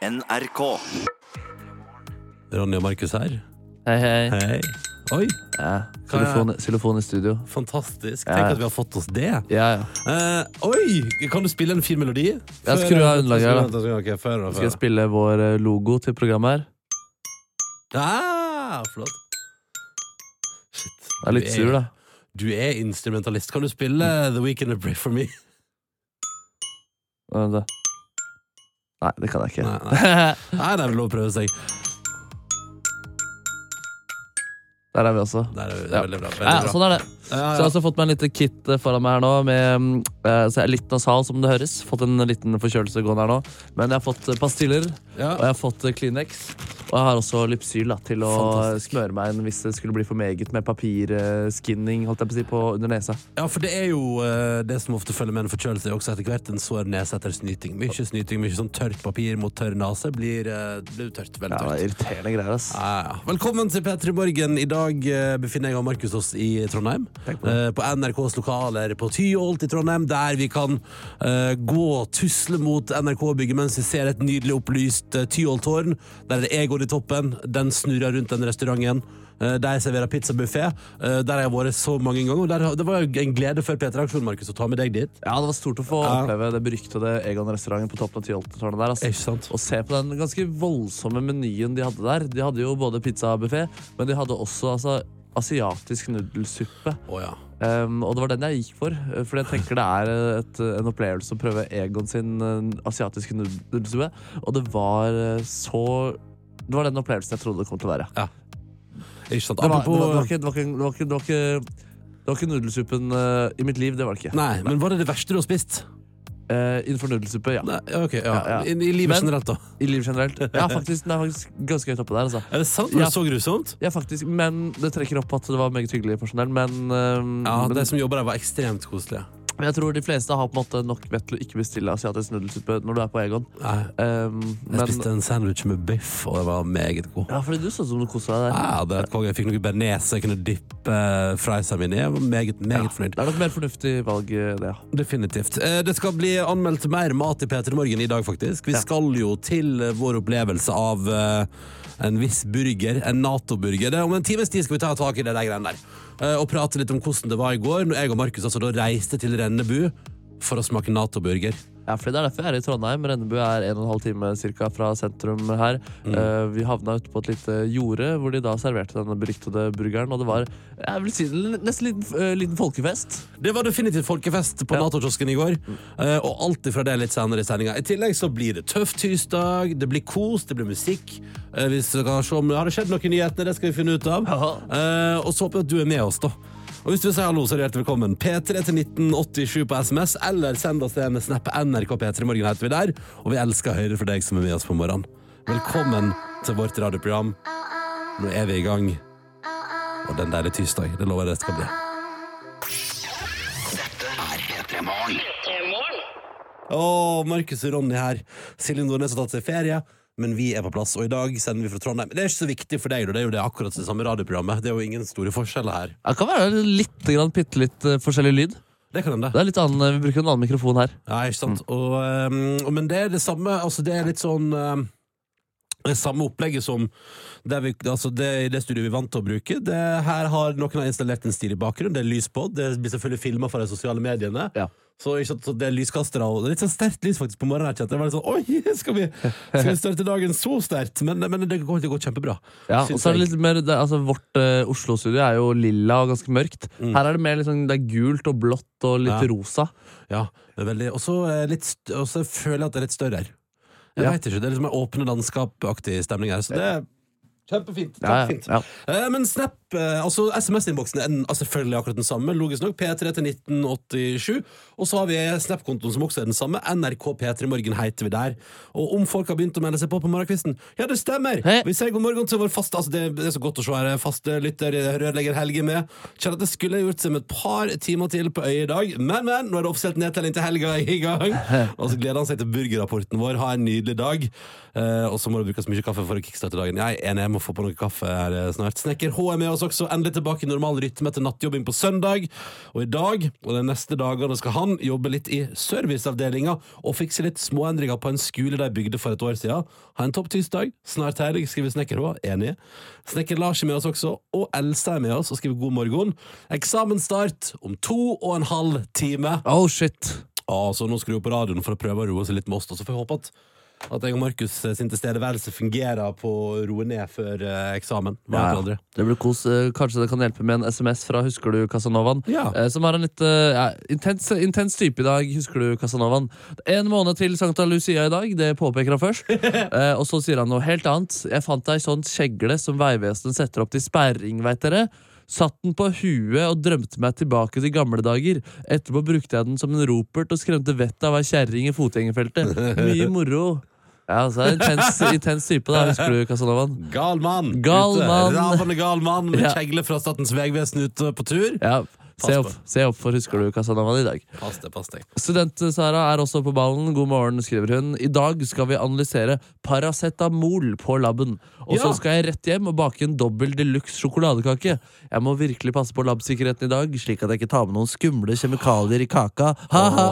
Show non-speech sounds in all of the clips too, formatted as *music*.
NRK. Ronny og Markus her. Hei, hei. Hei. Oi, Ja. Xylofon, xylofon i studio. fantastisk. Ja. Tenk at vi har fått oss det. Ja, ja. Eh, oi, kan du spille en fin melodi? Jeg skru av underlaget da. Okay, Skal jeg spille vår eh, logo til programmet her? Ja, flott. Shit. Jeg er litt Du sur, da. Du er instrumentalist. Kan du spille The Weekend of Pray for Me? Vent da. Nei, det kan jeg ikke. Nei, Nei, *laughs* det er vel lov å prøve seg. Der er vi også. Det er, det Ja. er veldig bra. Ja, Veldig bra. sånn er det. Ja, Så jeg har også fått meg en liten kit eh, foran meg her nå. Med, mm, eh, så jeg er litt nasal, som det høres. Fått en liten forkjølelse gående her nå. Men jeg har fått eh, pastiller, Ja. og jeg har fått Kleenex. Og jeg har også Lypsyl da, til å Fantastisk. smøre meg inn hvis det skulle bli for meget med papirskinning holdt jeg på å si, på under nesa. Ja, for det er jo det som ofte følger med en forkjølelse, er også etter hvert en sår nese etter snyting. Mye snyting, mye sånn tørt papir mot tørr nese blir, blir tørt. Veldig Ja, tørt. er irriterende greier, ass. Ja, ja. Velkommen til P3 Morgen. I dag befinner jeg og Markus oss i Trondheim. På. Eh, på NRKs lokaler på Tyholt i Trondheim, der vi kan uh, gå og tusle mot NRK-bygget mens vi ser et nydelig opplyst uh, Tyholttårn. Der er det Egon i toppen. Den snurrer rundt den restauranten. Uh, der serverer pizzabuffé. Uh, der har jeg vært så mange ganger. Og der, det var en glede før P3-aksjonen, Markus, å ta med deg dit. Ja, det var stort å få Ja. oppleve det beryktede Egon-restauranten på toppen av Tyholttårnet der. Altså. Ikke sant? Og se på den ganske voldsomme menyen de hadde der. De hadde jo både pizzabuffé, men de hadde også altså, asiatisk nudelsuppe. Oh, ja. Um, og det var den jeg gikk for, for jeg tenker det er et, en opplevelse å prøve Egon sin eh, asiatiske nudelsuppe. Og det var eh, så Det var den opplevelsen jeg trodde det kom til å være. Ikke, det var ikke nudelsuppen uh, i mitt liv, det var det ikke. Nei, men var det det verste du har spist? Eh, innenfor nudelsuppe, ja. Nei, ok, ja. Ja, ja. I, I livet Men- generelt, da. I livet generelt. Ja, faktisk, den er faktisk ganske høyt oppe der. Altså. Er det sant? Var det så grusomt? Ja, faktisk, men Det trekker opp at det var meget hyggelig personell. Men, uh, Ja, men De som jobber der, var ekstremt koselige. Jeg tror de fleste har på en måte nok vett til å ikke bestille asiatisk nudelsuppe når du er på Egon. Um, Jeg men, spiste en sandwich med biff, og det var meget god. ja, fordi du så ut som du kosa deg der. Ja, det. Jeg fikk noe bearnés jeg kunne dyppe eh, friesa mine i. Jeg var meget, meget fornøyd. Det er nok mer fornuftig valg, eh, det. ja. Definitivt. Eh, Det skal bli anmeldt mer mat i P3 Morgen i dag, faktisk. Vi Ja. skal jo til vår opplevelse av en viss burger, en Nato-burger. Er Om en times tid skal vi ta tak i det der greiene der. Eh, Og prate litt om hvordan det var i går, når jeg og Markus altså reiste til Rennebu for å smake Nato-burger. Ja, fordi Det er derfor jeg er i Trondheim. Rennebu er en og en halv time cirka fra sentrum her. Eh, vi havna ute på et lite jorde hvor de da serverte denne beryktede burgeren. Og det var jeg vil si, nesten en liten, uh, liten folkefest. Det var definitivt folkefest på Ja. Nato-kiosken i går. Uh, Og alt ifra det litt senere i sendinga. I tillegg så blir det tøff tirsdag, det blir kos, det blir musikk. hvis Vi skal se om Har det skjedd noen nyheter? Det skal vi finne ut av. Og så håper jeg at du er med oss, da. Og hvis du vil si hallo, så er du hjertelig velkommen. P3 til 1987 på SMS, eller send oss en snap. NRK P3 Morgen heter vi der. Og vi elsker å høre fra deg som er med oss på morgenen. Velkommen til vårt radioprogram. Nå er vi i gang. Og den er tirsdag. Det lover jeg det skal bli. Å, Markus og Ronny her. Silje Nordnes har tatt seg ferie, men vi er på plass. Og i dag sender vi fra Trondheim. Det er ikke så viktig for deg, da. det er jo det akkurat det samme radioprogrammet. Det er jo ingen store forskjeller her. Det kan være litt, grann, bitte litt eh, forskjellig lyd. Det kan hende. Det er litt annen, eh, Vi bruker en annen mikrofon her. Ja, ikke sant. Og, um, men det er det samme Altså, det er litt sånn um, det samme opplegget som vi, altså det, det studioet vi er vant til å bruke. Det, her har noen har installert en stilig bakgrunn. Det er lys på. Det blir selvfølgelig filma fra de sosiale mediene. Ja. Så, sant, så det er lyskastere og det er litt sånn sterkt lys faktisk på morgenen. Ikke? Det var litt sånn, Oi, skal vi, skal vi starte dagen så sterkt? Men, men det går, det går kjempebra. Ja, og så er det litt mer det, altså Vårt uh, Oslo-studio er jo lilla og ganske mørkt. Her er det mer liksom, det er gult og blått og litt Mm. Ja. rosa. Ja, det er veldig Og så eh, føler jeg at det er litt større her. Jeg Ja. vet ikke, Det er liksom en åpne landskap-aktig stemning her. Så det er kjempefint. Ja, ja, ja. Eh, Men Snap, altså SMS-innboksen er altså selvfølgelig akkurat den samme. Logisk nok. P3 til 1987. Og så har vi Snap-kontoen som også er den samme. NRK P3 Morgen heter vi der. Og om folk har begynt å melde seg på på morgenkvisten, ja, det stemmer! Hei. Vi sier god morgen til vår faste altså det, det er så godt å se her, faste lytter, rørlegger Helge med. Kjenner at det skulle gjort seg med et par timer til på øyet i dag, men, men, nå er det offisielt nedtelling til helga i gang. Og så gleder han seg til burgerrapporten vår. Ha en nydelig dag. Eh, og så må det brukes mye kaffe for å kickstarte dagen. Jeg er enig, jeg må få på noe kaffe her eh, snart. Snekker H er med oss oss også endelig tilbake i normal rytme etter nattjobbing på søndag. Og i dag og de neste dagene skal han jobbe litt i serviceavdelinga og fikse litt småendringer på en skole de bygde for et år siden. Ha en topp tirsdag. Snart helg, skriver Snekker H. Enig. Snekker Lars er med oss også, og Elsa er med oss og skriver god morgen. Eksamensstart om to og en halv time. Oh shit. Ah, så nå skrur vi på radioen for å prøve å roe seg litt med oss. Og så får jeg håpe at, at jeg og Markus eh, sin tilstedeværelse fungerer på å roe ned før eh, eksamen. Ja, ja. Det blir kos. Eh, Kanskje det kan hjelpe med en SMS fra Husker du Casanovaen? Ja. Som har en litt intens, intens type i dag. Husker du Casanovaen? En måned til Sankta Lucia i dag, det påpeker han først. *laughs* Eh, og så sier han noe helt annet. Jeg fant ei sånn kjegle som Vegvesenet setter opp til sperring, veit dere. Satt den på huet og drømte meg tilbake til gamle dager. Etterpå brukte jeg den som en ropert og skremte vettet av ei kjerring i fotgjengerfeltet. *laughs* Mye moro. Ja, altså Intens, intens type, da. Husker du Casanovaen? Gal mann! Gal mann. Ravende gal mann med Ja. kjegle fra Statens vegvesen ute på tur. Ja, se opp, se opp for Husker du Casanova i dag. Pass det, pass det. Student-Sara er også på ballen. God morgen, skriver hun. I dag skal vi analysere paracetamol på laben. Og så Ja. skal jeg rett hjem og bake en dobbel deluxe sjokoladekake. Jeg må virkelig passe på labsikkerheten i dag, slik at jeg ikke tar med noen skumle kjemikalier i kaka. Ha-ha!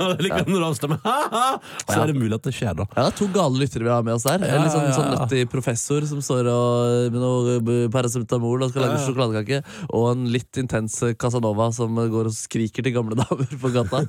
Jeg liker når du avstemmer ha-ha! Så er det mulig at det skjer, da. Ja, det er to gale lyttere vi har med oss der. Ja, Litt sånn, sånn nøttig professor som står og, med noe paracetamol og skal lage sjokoladekake. Og en litt intens Casanova som går og skriker til gamle *laughs* damer på gata.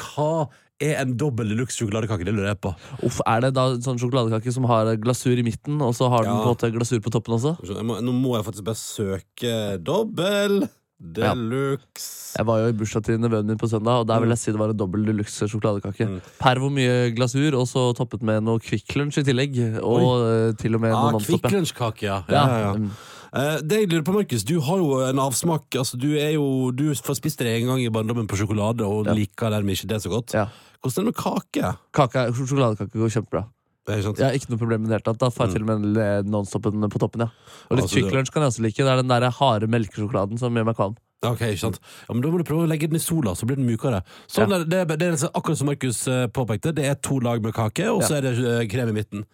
Hva er en dobbel deluxe sjokoladekake? Det lurer jeg på. Uff, Er det da en sånn sjokoladekake som har glasur i midten, og så har den på en måte glasur på toppen også? Må, nå må jeg faktisk bare søke dobbel deluxe. Jeg var jo i bursdag til nevøen min på søndag, og der vil jeg si det var en dobbel deluxe sjokoladekake. Mm. Per hvor mye glasur, og så toppet med noe Kvikk Lunsj i tillegg. Og Oi. til og med Ah, noe Nonstop. Kvikk ja. Lunsjkake, ja. Ja, ja, ja. Mm. Eh, det jeg lurer på, Markus, du har jo en avsmak. Altså, du, er jo, du får spist det en gang i barndommen på sjokolade, og Ja. liker dermed ikke det så godt. Ja. Hvordan er det med kake? Kake, sjokoladekake går kjempebra. Jeg har ikke noe problem med det hele tatt. Da får jeg til og med en Nonstopen på toppen. ja Og litt Altså, Kvikk kan jeg også like. Det er den der harde melkesjokoladen som gjør meg kvalm. Ok, ikke sant ja, men Da må du prøve å legge den i sola, så blir den mykere. Sånn Ja. er, det, det, er, er akkurat som Markus eh, påpekte. Det er to lag med kake, og så er det eh, krem i midten.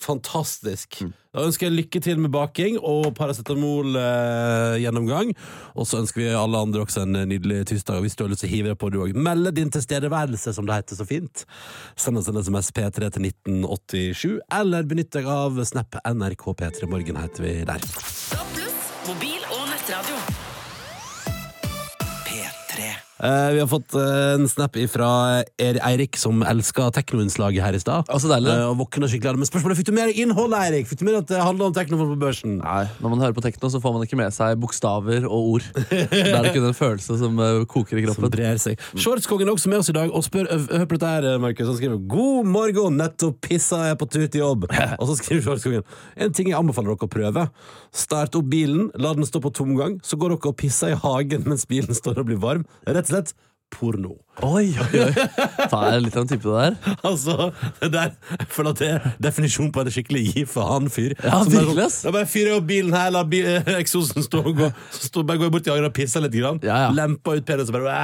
Fantastisk. Mm. Da ønsker jeg lykke til med baking og paracetamol-gjennomgang. og så ønsker vi alle andre også en eh, nydelig tirsdag. Hvis du har lyst til å hive deg på, du òg. Melde din tilstedeværelse, som det heter så fint. Send oss en SMS P3 til 1987, eller benytt deg av Snap NRK P3 Morgen, heter vi der. Pluss, mobil vi har fått eh, en snap fra Eirik, som elska teknoinnslaget her i stad. Altså. Eh, og våkna skikkelig av det. Men spørsmålet fikk du mer innhold, Eirik? Fikk du mer at det handler om tekno på børsen? Nei, Når man hører på tekno, så får man ikke med seg bokstaver og ord. *laughs* Da er det kun en følelse som eh, koker i kroppen. Som brer seg. Shortskongen er også med oss i dag og spør Hør på dette her, Markus. Han skriver 'God morgen, nettopp pissa jeg på tur til jobb'. *laughs* Og så skriver Shortskongen En ting jeg anbefaler dere å prøve. Start opp bilen, la den stå på tomgang, så går dere og pisser i hagen mens bilen står og blir varm. Rett og slett porno. Oi, oi, oi. *laughs* Ta er litt av en type det der. Altså, det der, jeg føler at det er definisjonen på en skikkelig gi han fyr. Ja, Som virkelig, sånn, ass. Da bare fyrer jeg opp bilen her, la bil, *laughs* eksosen stå og gå. Så stå, bare går jeg bort til Agra og pisser litt. Grann. Ja, ja. Lemper ut penis og bare,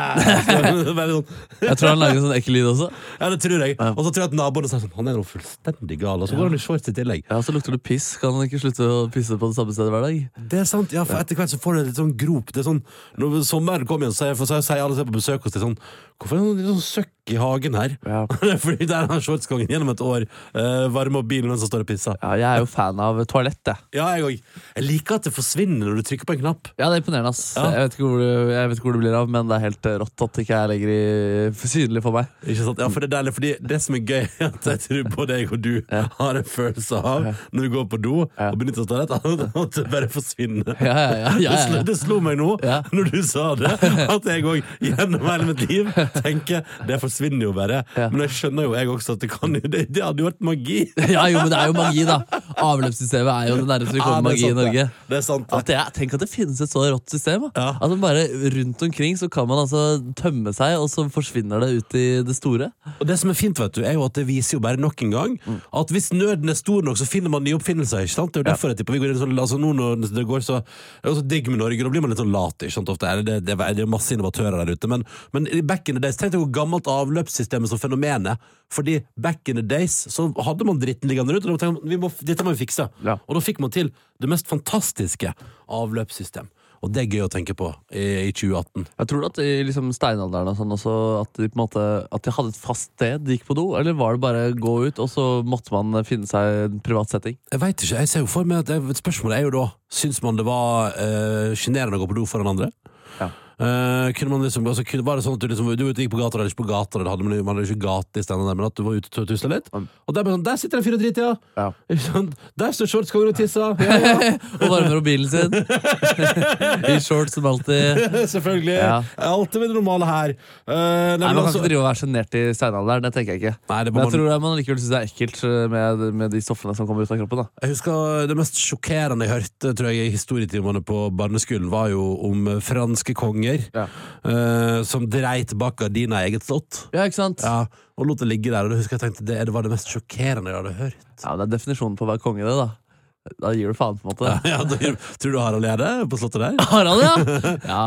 *laughs* så bare sånn. Jeg tror han lager en sånn ekkel lyd også. Ja, det tror jeg. Og så tror jeg at naboene sier sånn Han er jo fullstendig gal. Og så går han i shorts i tillegg. Ja, Så lukter det piss. Kan han ikke slutte å pisse på det samme stedet hver dag? Det er sant, ja, for etter hvert så får du litt sånn grop. Det er sånn, når sommeren kommer igjen, så, er- sier alle på besøk hos deg sånn Hvorfor er det sånn søkk i hagen her? Ja. *laughs* Det fordi der har shortskongen gjennom et år uh, varma opp bilen mens han står og pisser. Ja, Jeg er jo fan av toalett. Ja, jeg òg. Jeg liker at det forsvinner når du trykker på en knapp. Ja, det er imponerende. ass Ja. jeg, vet ikke hvor det, jeg vet ikke hvor det blir av, men det er helt eh, rått at det ikke er lenger i, synlig for meg. Ikke sant? Ja, for Det er deilig, fordi det som er gøy, er at jeg tror både jeg og du Ja. har en følelse av når vi går på do og benytter oss av toalett, *laughs* at det bare forsvinner. Ja, ja, ja, ja, Det, slo, det slo meg nå, når du sa det, *laughs* at jeg òg gjennom hele mitt liv tenker det forsvinner jo bare. Ja. Men jeg skjønner jo jeg også at det kan Det, det hadde jo vært magi. *laughs* ja, jo, men det er jo magi, da. Avløpssystemet er jo det nærmeste vi kommer det er magi i sant, i Norge. Det er sant. At det er, tenk at det finnes et så rått system. Ja. At man bare Rundt omkring så kan man altså tømme seg, og så forsvinner det ut i det store. Og det som er fint, vet du, er jo at det viser jo bare nok en gang at hvis nøden er stor nok, så finner man nye oppfinnelser. ikke sant? Det er jo derfor jeg tipper vi går inn sånn, altså nå når det går så Det er også digg med Norge, da blir man litt sånn lat. ikke sant, ofte. Det, det, det er masse innovatører der ute. Men, men i back in the days, tenk deg hvor gammelt avløpssystemet som fenomenet. Fordi back in the days så hadde man dritten liggende rundt. Og da tenkte man, dette må vi fikse. Ja. Og da fikk man til det mest fantastiske avløpssystem. Og det er gøy å tenke på i, i 2018. Jeg tror at i liksom steinalderen og sånn også At de måte At de hadde et fast sted de gikk på do? Eller var det bare gå ut, og så måtte man finne seg en privat setting? Jeg vet ikke, jeg ser jo for meg at det, Spørsmålet er jo da Syns man det var eh, sjenerende å gå på do foran andre? Eh, kunne man liksom, altså, kunne, var det sånn at du, liksom, du gikk på gata eller ikke på gata, eller hadde man, man hadde ikke gate i stedet men at du var ute og tusla litt? Og der, sånn, der sitter en fyr og driter, ja! Ja. Der står shortskongen og tisser! Ja, ja. *laughs* Og varmer opp bilen sin. *laughs* I shorts som alltid. Selvfølgelig. Ja. Alt med det normale her. Uh, nei, Man kan altså- ikke drive og være sjenert i steinalderen. Det tenker jeg ikke. Nei, det Men jeg man- tror man likevel syns det er ekkelt eh, med, med de stoffene som kommer ut av kroppen. da Jeg husker Det mest sjokkerende jeg hørte tror jeg, i historietimene på barneskolen, var jo om franske konger Ja. uh, som dreit bak gardina i eget slott. Ja, ikke sant? Ja, og lot det ligge der. Og det husker jeg tenkte det, det var det mest sjokkerende jeg hadde hørt. Ja, Det er definisjonen på å være konge, det. da Da gir du faen, på en måte. Ja, da, tror du Harald gjør det på slottet der? *laughs* Harald, ja! *laughs* ja!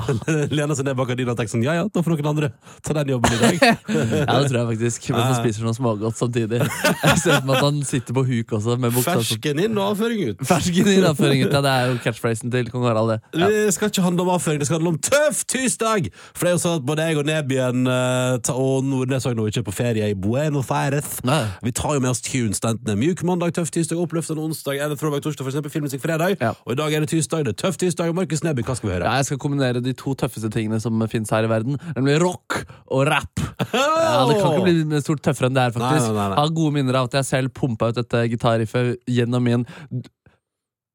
Lener seg ned bak gardina og tenker sånn Ja ja, da får noen andre ta den jobben i dag. *laughs* Ja, det tror jeg faktisk. Mens han spiser noe smågodt samtidig. Jeg ser for meg at han sitter på huk også, med buksa Fersken inn og avføring ut. Fersken i avføring. Ja, det er jo catchphrasen til kong Harald, det. Ja. Det skal ikke handle om avføring, det skal handle om tøff tirsdag! For det er jo sånn at både jeg og Nebyen eh, ta- og Nordnes også nå ikke er på ferie i Buenos Aires. Nei. Vi tar jo med oss tunes, enten det er mjuk mandag, tøff tirsdag, oppløftende onsdag eller throwback torsdag, for eksempel filmmusikk fredag. Ja. Og i dag er det tirsdag, det er tøff tirsdag, Markus Neby, hva skal vi høre? Ja, jeg skal kombinere de to tøffeste tingene som finnes her i verden, nemlig rock og rap. *laughs* Ja, Det kan ikke bli stort tøffere enn det her, faktisk. Nei, nei, nei, nei. Jeg har gode minner av at jeg selv pumpa ut dette gitarriffet gjennom min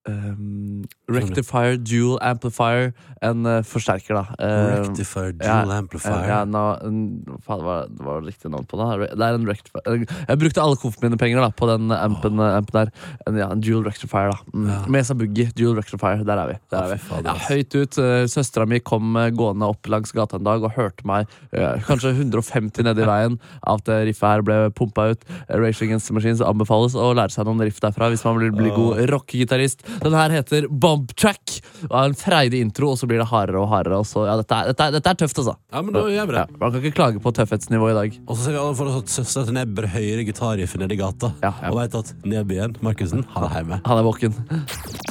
um, Rectifier Dual Amplifier, en uh, forsterker, da. Uh, Rectifier, ja, dual amplifier. Ja, no, en- faen, hva det var det riktig navn på det? Det er en rectifier Jeg brukte alle komf mine penger da på den ampen, ampen der. En, ja, en dual rectifier, da. Mm. Ja. Mesa Boogie, dual rectifier. Der er vi. Der er vi. Ja, høyt ut. Uh, Søstera mi kom eh, gående opp langs gata en dag og hørte meg eh, kanskje 150 nedi veien av det riffet her ble pumpa ut. Rage Against Machines anbefales å lære seg noen riff derfra hvis man vil bli god rockegitarist. Den her heter Bump Track og har en freidig intro, og så blir det hardere og hardere. Og så, ja, dette, er, dette, er, dette er tøft, altså. Ja, men da gjør vi det. Ja, man kan ikke klage på tøffhetsnivået i dag. Og så ser vi alle for oss at søstera til Nebber høyere gitarriffet nede i gata. Ja, ja. Og veit at Nebyen, Markussen, han er hjemme. Han er våken.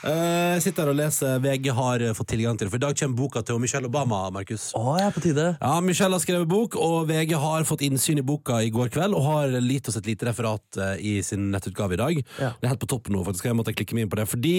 P3. Eh, Jeg sitter her og leser VG har fått tilgang til det. For i dag kommer boka til Michelle Obama, Markus. Å, jeg er på tide. Ja, Michelle har skrevet bok, og VG har fått innsyn i boka i går kveld og har gitt oss et lite referat eh, i sin nettutgave i dag. Ja. Det er helt på topp nå, faktisk. Jeg måtte klikke meg inn på det. Fordi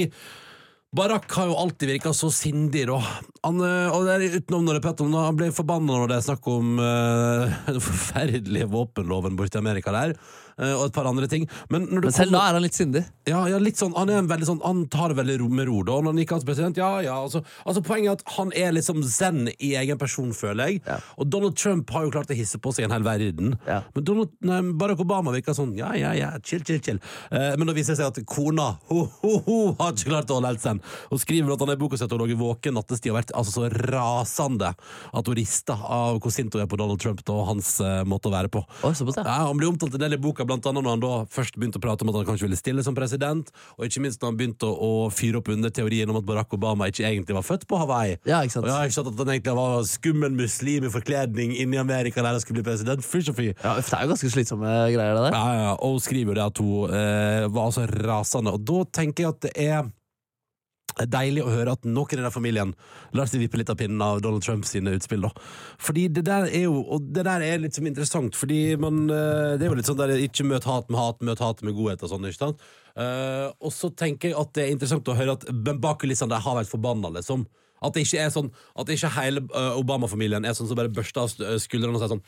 Barack har jo alltid virka så sindig, da. Han, eh, og det er utenom når det om Han ble forbanna når det er snakk om uh, *laughs* den forferdelige våpenloven borti Amerika der, og et par andre ting. Men, Men selv kommer- da er han litt sindig. ja, ja, litt sånn, han er sånn Han tar det veldig ro med ro da når han gikk hans president, ja, ja altså, altså poenget er at han er liksom zen i egen person, føler jeg Ja. Og Donald Trump har jo klart å hisse på seg en hel verden Ja. Men Donald, nei, Barack Obama virker sånn Ja, ja, ja, chill, chill, chill eh, Men nå viser det seg at kona Ho, ho, ho, har ikke klart å holde helsen. Hun skriver at han er i boka sett Og lå våken nattestid Og vært altså så rasende At hun rister av hvor sint hun er på Donald Trump da, Og hans eh, måte å være på Oh, ja, Han blir omtalt en del i boka, blant annet når han da først begynte å prate om at han kanskje ville stille som president, og ikke minst når han begynte å, fyre opp under teorien om at Barack Obama ikke egentlig var født på Hawaii. Ja, ikke sant? Og ja, ikke sant At han egentlig var skummel muslim i forkledning inni Amerika der han skulle bli president. Fy så fy. Ja, det er jo ganske slitsomme greier, det der. Ja, ja, og hun skriver jo det at hun eh, var altså rasende. Og da tenker jeg at det er deilig å høre at noen i den familien lar seg vippe litt av pinnen av Donald Trumps sine utspill. da Fordi det der er jo Og det der er litt som interessant, fordi man eh, Det er jo litt sånn der ikke møt hat med hat, møt hat med godhet og sånn, ikke sant? Uh, og så tenker jeg at det er interessant å høre at bak kulissene har vært forbanna, liksom. At det ikke er sånn At ikke hele eh, Obama-familien er sånn som bare børster av skuldrene og sier sånn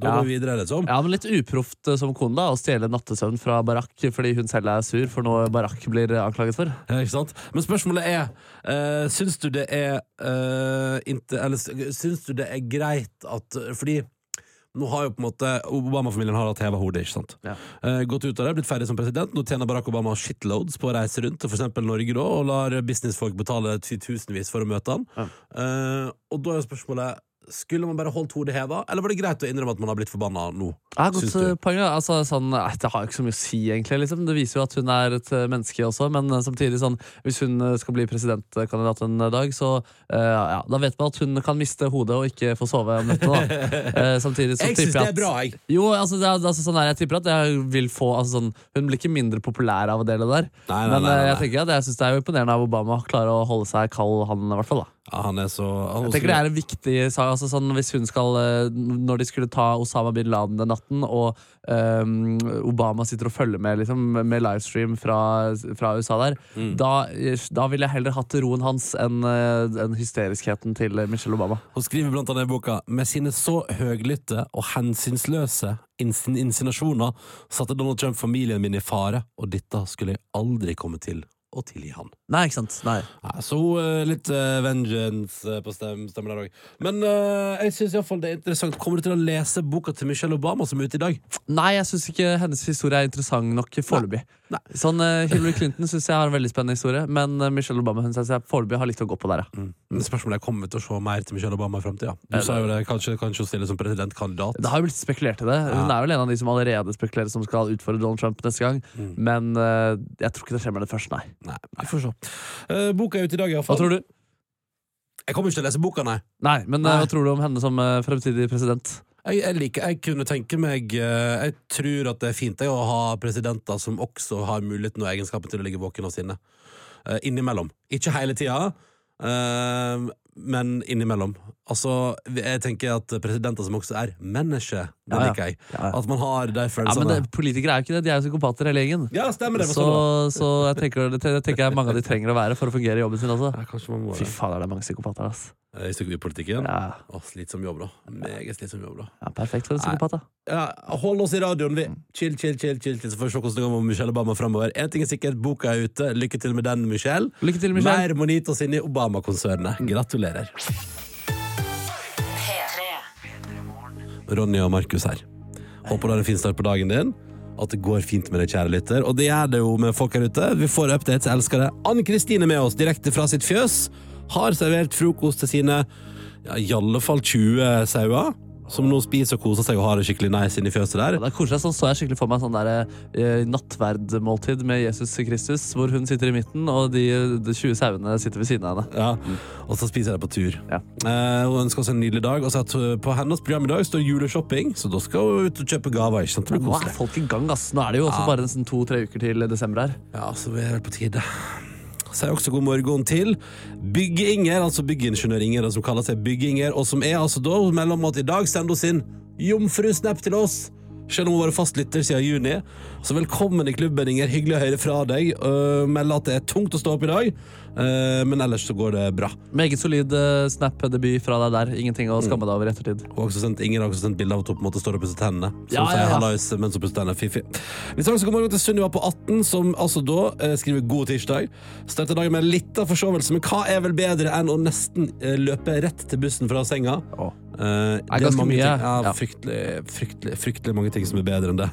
Da Ja. går vi videre, liksom. Ja, men Litt uproft eh, som kone da å stjele nattesøvn fra Barack fordi hun selv er sur for noe Barack blir eh, anklaget for. Ja, ikke sant? Men spørsmålet er uh, Syns du det er uh, inte, Eller syns du det er greit at Fordi nå har jo på en måte Obama-familien har hatt heva hodet, ikke sant? Ja. Uh, gått ut av det, blitt ferdig som president. Nå tjener Barack Obama shitloads på å reise rundt til eksempel Norge da, og lar businessfolk betale titusenvis for å møte han. Ja. Uh, og da er jo spørsmålet Skulle man bare holdt hodet heva, eller var det greit å innrømme at man har blitt forbanna nå? Ja, godt Syns poeng. Altså, sånn, det har jo ikke så mye å si, egentlig. Liksom. Det viser jo at hun er et eh, menneske også, men eh, samtidig, sånn, hvis hun eh, skal bli presidentkandidat en dag, så uh, ja, da vet man at hun kan miste hodet og ikke få sove om nettene. *laughs* Eh, samtidig så Jeg syns tipper det jeg er at bra, jeg. Jo, altså, det er, altså sånn her, jeg tipper at jeg vil få altså, sånn, Hun blir ikke mindre populær av å dele det der. Nei, nei, men nei, jeg tenker at jeg synes det er jo imponerende av Obama å klare å holde seg kald, han i hvert fall. da Ja, han er så han jeg tenker det er en viktig sak altså sånn, Hvis hun skal eh, Når de skulle ta Osama bin Laden den natten, og um, Obama sitter og følger med liksom, med livestream fra, fra USA der, Mm. da, da ville jeg heller hatt roen hans enn en hysteriskheten til Michelle Obama. Hun skriver blant annet i boka Med sine så høglytte og hensynsløse insin insinasjoner satte Donald Trump familien min i fare, og dette skulle jeg aldri komme til å tilgi han. Nei, ikke sant? Nei. Så uh, litt uh, vengeance eh, på stem, stemmen der òg. Men uh, jeg syns iallfall det er interessant. Kommer du til å lese boka til Michelle Obama som er ute i dag? Nei, jeg syns ikke hennes historie er interessant nok foreløpig. Sånn, uh, Hillary Clinton syns jeg har en veldig spennende historie, men eh, Michelle Obama hun synes jeg foreløpig har litt å gå på der. Ja. Mm. Spørsmålet er kommer vi til å se mer til Michelle Obama i framtida. Du sa jo det, kanskje, kanskje hun stiller som presidentkandidat. Det har jo blitt spekulert i det. Hun er vel en av de som allerede spekulerer som skal utfordre Donald Trump neste gang. Mm. Men uh, jeg tror ikke det skjer med det først, nei. Nei, vi får se. Uh, boka er ute i dag, Hva tror du? Jeg kommer ikke til å lese boka, nei. Nei, men eh, Nei. hva tror du om henne som eh, fremtidig president? Jeg, jeg liker, jeg kunne tenke meg Jeg tror at det er fint å ha presidenter som også har muligheten og egenskapen til å ligge våken og sinne. Uh, innimellom. Ikke hele tida, eh, men innimellom. Altså, jeg tenker at presidenter som også er mennesker, det Ja, ja. liker jeg. At man har de Ja, men det, Politikere er jo ikke det, de er jo psykopater hele gjengen. Ja, stemmer det. Så, så jeg tenker, det det tenker jeg mange av de trenger å være for å fungere i jobben sin også. Ja, kanskje man må Fy det. er mange psykopater, ass. Eh, I psykologipolitikken. Ja, Og slitsom jobb, da. Meget slitsom jobb, da. ja Perfekt for en psykopat, da. Ja, hold oss i radioen, vi. Chill, chill, chill, chill, chill så får vi se hvordan det går med Michelle Obama framover. En ting er sikkert, boka er ute. Lykke til med den, Michelle. Lykke til, Michelle. Mer Monitos inn i Obama-konsernet. Gratulerer. Ronny og Markus her. Håper du har en fin start på dagen din. At det går fint med deg, kjære lytter. Og det gjør det jo med folk her ute. Vi får updates, elsker det. Ann Kristine med oss direkte fra sitt fjøs. Har servert frokost til sine ja, i alle fall 20 sauer. Som nå spiser og koser seg og har det skikkelig nice inni fjøset der. Det er koselig, sånn så jeg skikkelig for meg sånn der, eh, nattverdmåltid med Jesus Kristus, hvor hun sitter i midten, og de, de 20 sauene sitter ved siden av henne. Ja, Og så spiser jeg det på tur. Ja. Eh, hun ønsker oss en nydelig dag. Og så at uh, På hennes program i dag står juleshopping, så da skal hun ut og kjøpe gaver. ikke sant? Det blir Nå er koselig. folk i gang, ass. Nå er det jo også Ja. bare nesten to-tre uker til desember her. Ja, så vi er vel på tide. Sier også god morgen til Bygge-Inger, altså byggingeniør-Inger, som kaller seg Bygge-Inger, og som er altså da mellom at i dag sender hun sin jomfrusnap til oss. Selv om hun har vært fastlytter siden juni. Så velkommen i klubben, Inger. Hyggelig å høre fra deg. Uh, Melde at det er tungt å stå opp i dag, men ellers så går det bra. Meget solid eh, Snap-debut fra deg der. Ingenting å skamme deg over i ettertid. Og også sendt, Inger har også sendt bilde av at hun på en måte står og pusser tennene. Som Ja, ja, ja. hallais mens hun pusser tennene. Fifi. Vi sier også god morgen til Sunniva på 18, som altså da eh, skriver god tirsdag. Starter dagen med litt av forsovelse, men hva er vel bedre enn å nesten eh, løpe rett til bussen fra senga? Eh, det ganske mange mye, ting, ja, ja. Fryktelig, fryktelig, fryktelig mange ting som er bedre enn det.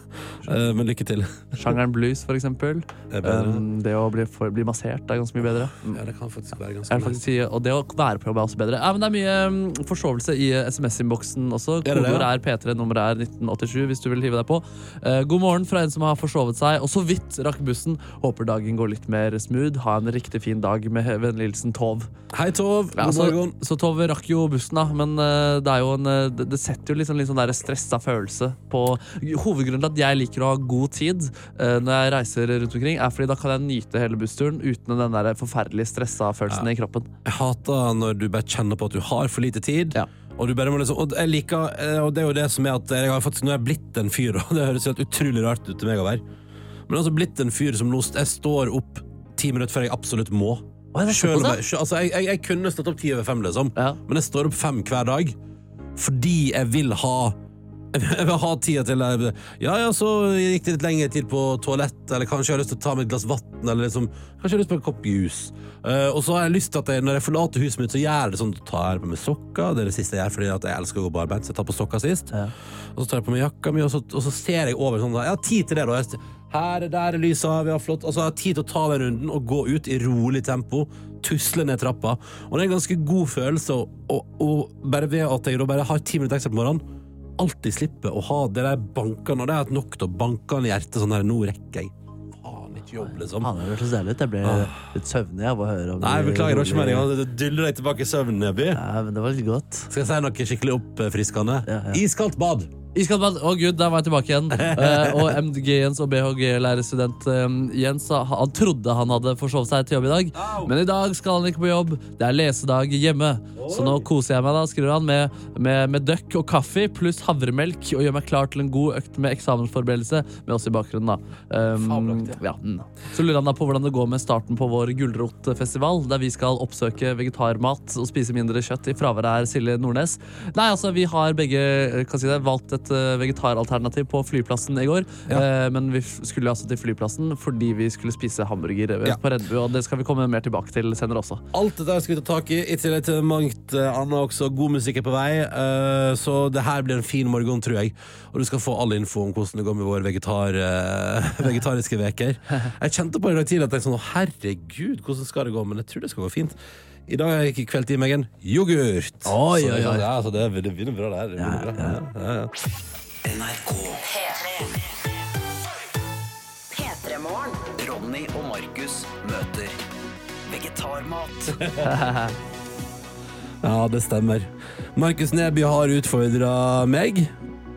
Uh, men lykke til. Sjangeren blues, for eksempel. Det er. Um, det å bli, for, bli massert er ganske mye bedre. ja, det kan faktisk være ganske faktisk si, og det å være på jobb er også bedre. Ja, men det er mye um, forsovelse i uh, SMS-innboksen også. Er Kodeord er P3, nummeret er 1987 hvis du vil hive deg på. Uh, god morgen fra en som har forsovet seg, og så vidt rakk bussen. Håper dagen går litt mer smooth. Ha en riktig fin dag med vennlig hilsen Tov. Hei, Tov. God så, morgen. så Tov rakk jo bussen, da, men uh, det er jo en uh, Det, setter jo liksom litt sånn der stressa følelse på Hovedgrunnen til at jeg liker å ha god tid uh, når jeg reiser rundt omkring, er fordi da kan jeg nyte hele bussturen uten den der forferdelig stressa følelsen i kroppen. Jeg hater når du bare kjenner på at du har for lite tid. Ja. Og, du bare må liksom, og jeg liker eh, Og det er jo det som er at jeg har faktisk, Nå er jeg blitt en fyr, *laughs* og det høres helt utrolig rart ut til meg å være. Men altså blitt en fyr som nå Jeg står opp ti minutter før jeg absolutt må. Er det Selv om jeg, altså, jeg, jeg, jeg kunne stått opp ti over fem, liksom. Ja. Men jeg står opp fem hver dag fordi jeg vil ha *laughs* jeg vil ha tida til jeg- Ja, ja, så gikk det litt lengre tid på toalett, eller kanskje jeg har lyst til å ta meg et glass vann, eller liksom Kanskje jeg har lyst på en kopp juice. Uh, og så har jeg lyst til at jeg, når jeg forlater huset mitt, så gjør jeg det sånn at jeg på meg sokker. Det er det siste jeg gjør, fordi at jeg elsker å gå på arbeid, så jeg tar på sokker sist. Ja. Og så tar jeg på meg jakka mi, og så, og så ser jeg over sånn Jeg har tid til det, da. Jeg, her, der er lyset vi har flott. Og så har jeg tid til å ta den runden og gå ut i rolig tempo. Tusle ned trappa. Og det er en ganske god følelse å bare ved at jeg da bare har ti minutter ekstra på morgenen, alltid slippe å ha det der bankene, og det er hatt nok til å banke i hjertet sånn der, nå rekker jeg faen ikke jobb, liksom. Han hørtes deilig ut. Jeg ble litt søvnig av å høre om Nei, beklager, det var ikke meninga. dyller deg tilbake i søvnen, Neby. Ja, men det var litt godt. Skal jeg si noe skikkelig oppfriskende? Ja, ja. Iskaldt bad! Iskaldt bad. Å gud, der var jeg tilbake igjen. Uh, *laughs* og MDG-Jens og BHG-lærerstudent um, Jens han trodde han hadde forsovet seg til jobb i dag, men i dag skal han ikke på jobb. Det er lesedag hjemme. Så nå koser jeg meg, da, skriver han, med, med, med døkk og kaffe pluss havremelk og gjør meg klar til en god økt med eksamensforberedelse med oss i bakgrunnen. da. Um, ja, mm. Så lurer han da på hvordan det går med starten på vår gulrotfestival, der vi skal oppsøke vegetarmat og spise mindre kjøtt. I fraværet er Silje Nordnes. Nei, altså, vi har begge eh, kan si det, valgt et eh, vegetaralternativ på flyplassen i går. Ja. men vi skulle altså til flyplassen fordi vi skulle spise hamburger eh, Ja. på Redbu, og det skal vi komme mer tilbake til senere også. Alt dette skal vi ta tak i, i tillegg til mangt eh, annet også. God musikk er på vei, eh, så det her blir en fin morgen, tror jeg. Og du skal få all info om hvordan det går med våre vegetar, eh, *laughs* vegetariske veker. Jeg kjente på en i dag tidlig at jeg sånn, herregud, hvordan skal det gå? Men jeg tror det skal gå fint. I dag har jeg ikke kveld i meg en yoghurt. Oi, Så oi, oi. Ja, så det, det begynner bra, det her. Det begynner bra. Ja, ja, ja. NRK P3morgen. Ronny og Markus møter Vegetarmat. *laughs* Ja, det stemmer. Markus Neby har utfordra meg.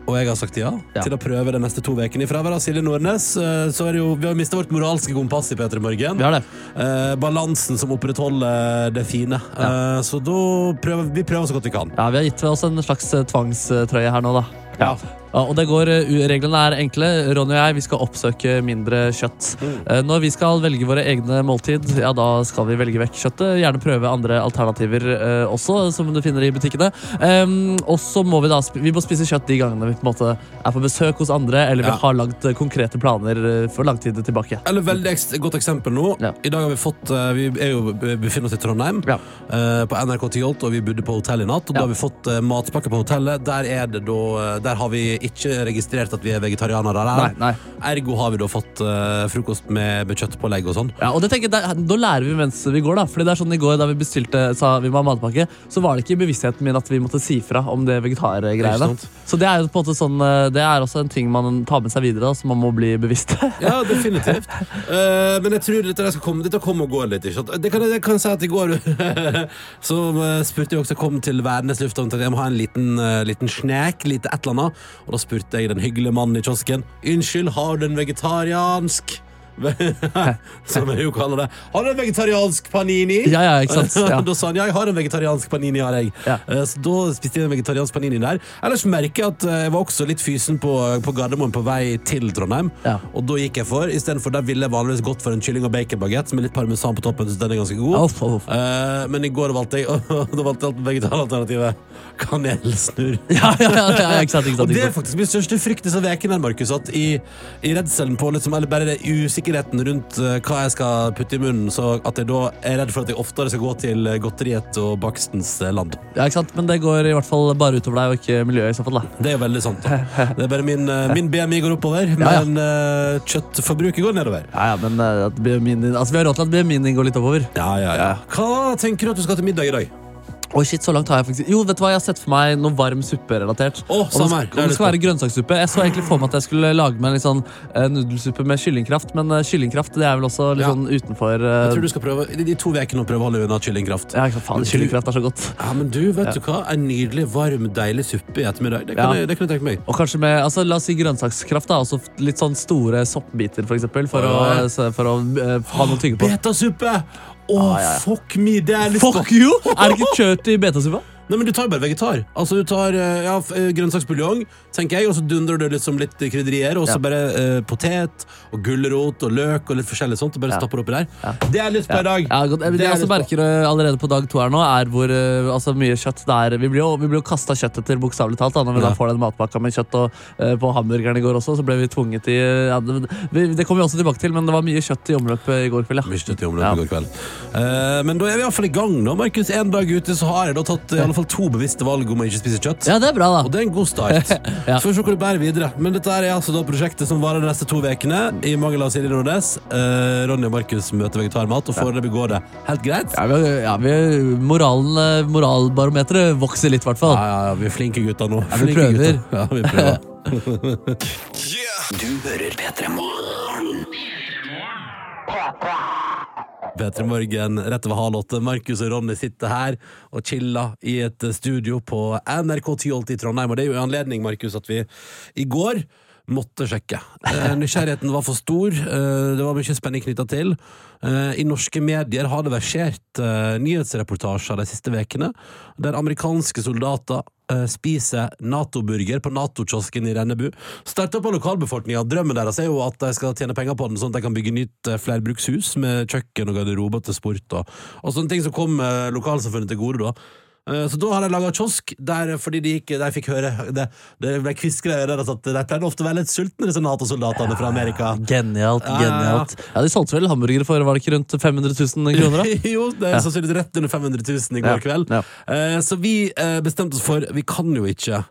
Og jeg har sagt ja, Ja. til å prøve de neste to ukene. I fravær av Silje Nordnes eh, så er det jo, vi har mista vårt moralske kompass i P3 Morgen. Eh, balansen som opprettholder det fine. Eh, så da prøver vi prøver så godt vi kan. Ja, Vi har gitt oss en slags tvangstrøye her nå, da. Ja. Ja, og det går, eh, Reglene er enkle. Ronny og jeg vi skal oppsøke mindre kjøtt. Mm. Når vi skal velge våre egne måltid, ja, da skal vi velge vekk kjøttet. Gjerne prøve andre alternativer eh, også, som du finner i butikkene. Um, og så må vi da vi må spise kjøtt de gangene vi på en måte er på besøk hos andre, eller vi Ja. har lagd eh, konkrete planer eh, for lang tid tilbake. Eller veldig godt eksempel nå. Ja. I dag har vi fått eh, Vi er jo, befinner oss i Trondheim, Ja. eh, på NRK Tyholt, og vi bodde på hotell i natt. Og da har vi fått eh, matpakke på hotellet. Der, er det da, eh, der har vi ikke registrert at vi er vegetarianere. Nei, nei. Ergo har vi da fått uh, frokost med, med kjøttpålegg og sånn. Ja, og det tenker jeg, Da lærer vi mens vi går. da Fordi det er sånn i går Da vi bestilte sa vi må ha matpakke, så var det ikke i bevisstheten min at vi måtte si fra om det vegetargreiene. Så det er jo på en måte sånn eh, Det er også en ting man tar med seg videre, da, så man må bli bevisst. *laughs* Ja, definitivt. Uh, men jeg tror dette, skal komme, dette kommer og går litt. Ikke sant? Det kan, jeg kan si at i går *laughs* så spurte jeg også kom til Værnes lufthavn at jeg må ha en liten, uh, liten snek, lite et eller annet. Og da spurte jeg den hyggelige mannen i kiosken Unnskyld, har du en vegetariansk *laughs* Som jeg jo kaller det. Har du en vegetariansk panini? Ja, ja, ikke sant? *laughs* Ja. da sa han ja, jeg har en vegetariansk panini. har jeg Ja. Eh, Så da spiste jeg en vegetariansk panini der. Ellers merker jeg at eh, jeg var også litt fysen på, på Gardermoen på vei til Trondheim. Ja. Og da gikk jeg for Istedenfor der ville jeg vanligvis gått for en kylling og baconbagett med litt parmesan på toppen. Så den er ganske god off. Eh, Men i går valgte jeg *laughs* Da valgte jeg vegetaralternativet kanelsnurr. Ja, ja, ja, ja, ikke sant, ikke Og det er faktisk min største frykt disse ukene, Markus. At i, i redselen på liksom, Eller bare det usikkerheten rundt eh, hva jeg skal putte i munnen, så at jeg da er redd for at jeg oftere skal gå til eh, godteriet og bakstens eh, land. Ja, ikke sant? Men det går i hvert fall bare utover deg, og ikke miljøet. i så fall da Det er jo veldig sant. da *laughs* Det er bare min, min BMI går oppover, Ja, ja. men kjøttforbruket går nedover. Ja, ja, men at BMI din- altså, Vi har råd til at BMI-en din går litt oppover. Ja, ja, ja. Hva tenker du at du skal til middag i dag? Oi, shit, så langt har jeg faktisk Jo, vet du hva, jeg har sett for meg noe varm supperelatert. Oh, Om det, det skal være grønnsakssuppe. Jeg så egentlig for meg at jeg skulle lage meg en litt sånn uh, nudelsuppe med kyllingkraft, men uh, kyllingkraft det er vel også litt Ja. sånn utenfor uh, Jeg tror du skal prøve i de to ukene å prøve å holde unna kyllingkraft. Ja, ikke du, faen, kyllingkraft er så godt. Ja, men du, vet du hva? En nydelig, varm, deilig suppe i ettermiddag. Det kan, Ja. jeg, det kan jeg tenke meg. Og kanskje med, altså La oss si grønnsakskraft. da også Litt sånn store soppbiter, for eksempel. For, Ja, ja. å, for å ha noe å tygge på. Betasuppe! Å, ja. fuck me! Det er litt. Fuck you! *laughs* Er det ikke kjøtt i betasuppa? Nei, men Du tar bare vegetar. Altså Du tar eh, ja, eh, grønnsaksbuljong, tenker jeg, og så dundrer du liksom litt krydderier. Og så Ja. bare eh, potet og gulrot og løk og litt forskjellig sånt. Og bare Ja. stapper oppi der. Ja. Det er lyst på i dag. Det Det er jeg også på. merker eh, allerede på dag to her nå, er hvor uh, altså, mye kjøtt det er. Vi blir jo, vi blir jo kasta kjøtt etter, bokstavelig talt. Da, når vi Ja. da får den matpakka med kjøtt. Og uh, på hamburgeren i går også, så ble vi tvunget i uh, ja, det, vi, det kommer vi også tilbake til, men det var mye kjøtt i omløpet i går kveld. Mye kjøtt i omløpet Ja. i går kveld. Eh, men da er vi iallfall i gang nå, Markus. En dag ute så har jeg da tatt fall to bevisste valg om å ikke spise kjøtt. Ja, det er bra, da Og det er en god start. *laughs* Ja. Så får vi se hvor det bærer videre. Men dette er altså da prosjektet som varer de neste to ukene. I mangel av Silje Nordnes. Eh, Ronny og Markus møter vegetarmat, og foreløpig går det helt greit. Ja, vi, ja, vi, moralen, eh, moralbarometeret vokser litt, i hvert fall. Ja, ja, ja, vi er flinke gutter nå. Ja, vi Flinke prøver. gutter. Ja, vi prøver. *laughs* Du hører P3 Morgen. P3 Morgen rett over halv åtte. Markus og Ronny sitter her og chiller i et studio på NRK Tyholt i Trondheim. Og det er jo i anledning, Markus, at vi i går måtte sjekke. Eh, nysgjerrigheten var for stor. Eh, det var mye spenning knytta til. Eh, I norske medier har det versert nyhetsreportasjer de siste ukene der amerikanske soldater eh, spiser Nato-burger på Nato-kiosken i Rennebu. Starta på lokalbefolkninga. Drømmen deres er jo at de skal tjene penger på den, sånn at de kan bygge nytt eh, flerbrukshus med kjøkken og garderober til sport og, og sånne ting som kom eh, lokalsamfunnet til gode. da. Eh, Så da har de laga kiosk, der, fordi de, gikk, de fikk høre Det, det ble kviskra i øret at de pleide ofte å være litt sultne, disse Nato-soldatene fra Amerika. Genialt. Ja, ja, ja. genialt Ja, De solgte vel hamburgere for var det ikke rundt 500 000 kroner? da? *laughs* jo, det er sannsynligvis rett under 500 000 i går Ja, kveld. ja. Eh, Så vi eh, bestemte oss for Vi kan jo ikke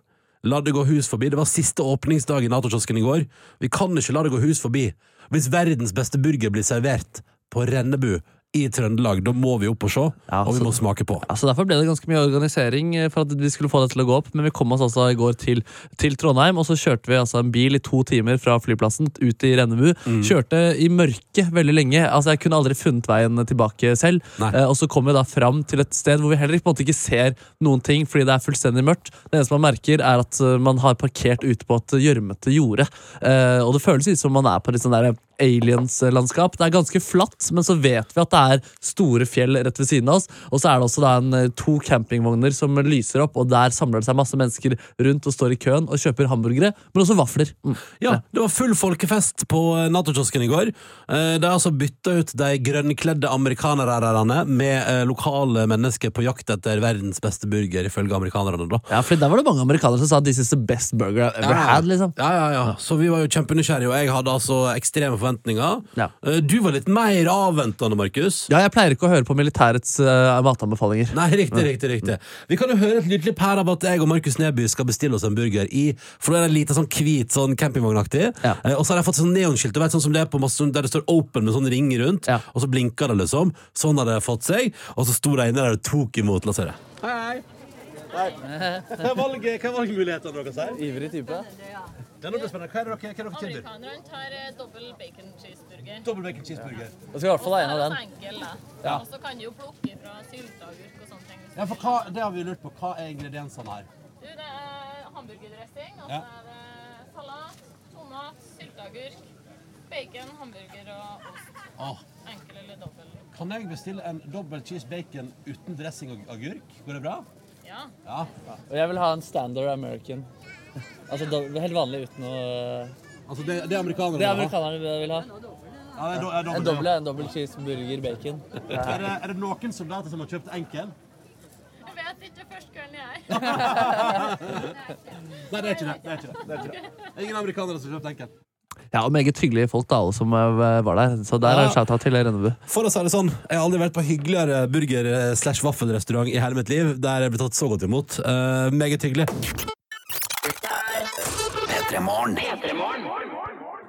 la det gå hus forbi. Det var siste åpningsdag i Nato-kiosken i går. Vi kan ikke la det gå hus forbi. Hvis verdens beste burger blir servert på Rennebu i Trøndelag, da må vi opp og se, Ja, og vi så- må smake på. Altså Derfor ble det ganske mye organisering eh, for at vi skulle få det til å gå opp. Men vi kom oss altså i går til, til Trondheim, og så kjørte vi altså en bil i to timer fra flyplassen ut i Rennebu. Mm. Kjørte i mørket veldig lenge. Altså Jeg kunne aldri funnet veien tilbake selv. Eh, og så kom vi da fram til et sted hvor vi heller på en måte ikke ser noen ting fordi det er fullstendig mørkt. Det eneste man merker, er at eh, man har parkert ute på et gjørmete jorde. Eh, og det føles ut som man er på litt sånn der aliens-landskap. Det er ganske flatt, men så vet vi at det er store fjell rett ved siden av oss. Og så er det også en, eh, to campingvogner som lyser opp, og der samler det seg masse mennesker rundt og står i køen og kjøper hamburgere, men også vafler. Mm. Ja, det var full folkefest på eh, Nato-kiosken i går. Eh, De har altså bytta ut de grønnkledde amerikanerne med lokale mennesker på jakt etter verdens beste burger, ifølge amerikanerne. da. Ja, for Der var det mange amerikanere som sa 'this is the best burger I've ever had'. liksom Ja, ja, ja. Så vi var jo kjempenysgjerrige, og jeg hadde altså ekstreme forventninger. Ja. Eh, Du var litt mer avventende, Markus. Ja, Jeg pleier ikke å høre på militærets uh, matanbefalinger. Nei, riktig, riktig, riktig. Vi kan jo høre et lydklipp her av at jeg og Markus Neby skal bestille oss en burger i For da er det lite sånn hvit, sånn campingvognaktig. Ja. Eh, og så har jeg fått sånn neonskilt, vet, sånn som det er på masse, der det står 'open' med sånn ring rundt, Ja. og så blinker det, liksom. Sånn har det fått seg. Og så sto de inne der og tok imot. La oss høre. Hei, hei. Er, hva er valgmulighetene deres her? Ivrig type. Det er noe spennende. Hva er dere, hva er dere tilbyr? Amerikanerne tar eh, dobbel bacon cheeseburger. Dobbel bacon cheeseburger. Jeg skal i hvert fall ha en av Den den. enkel, da. Ja. Og så kan du jo plukke fra sylteagurk og sånne ting. hvis Ja, for hva, det har vi lurt på. Hva er ingrediensene her? Du, det er hamburgerdressing, og så Ja. er det salat, tomat, sylteagurk, bacon, hamburger og ost. Åh, Enkel eller dobbel. kan jeg bestille en dobbel cheese bacon uten dressing og agurk? Går det bra? Ja. Ja. Og jeg vil ha en standard American. Altså Helt vanlig uten noe Altså, det, det amerikanere amerikanerne. Det amerikanerne vil ha. Ja, det er, do, er dobbelt, En dobbel, en dobbel cheeseburger bacon. *laughs* Er det, er det noen soldater som har kjøpt enkel? Jeg vet ikke først kvelden jeg. *laughs* Nei, det er ikke det. Det er ikke det. det, er ikke det. er ingen amerikanere som har kjøpt enkel. Ja, og meget hyggelige folk, da, alle som eh, var der. Så der er Ja. shout-out til Rennebu. For å si det sånn, jeg har aldri vært på hyggeligere burger- eh, slash vaffelrestaurant i hele mitt liv, der jeg ble tatt så godt imot. Uh, meget hyggelig. P3 Morgen.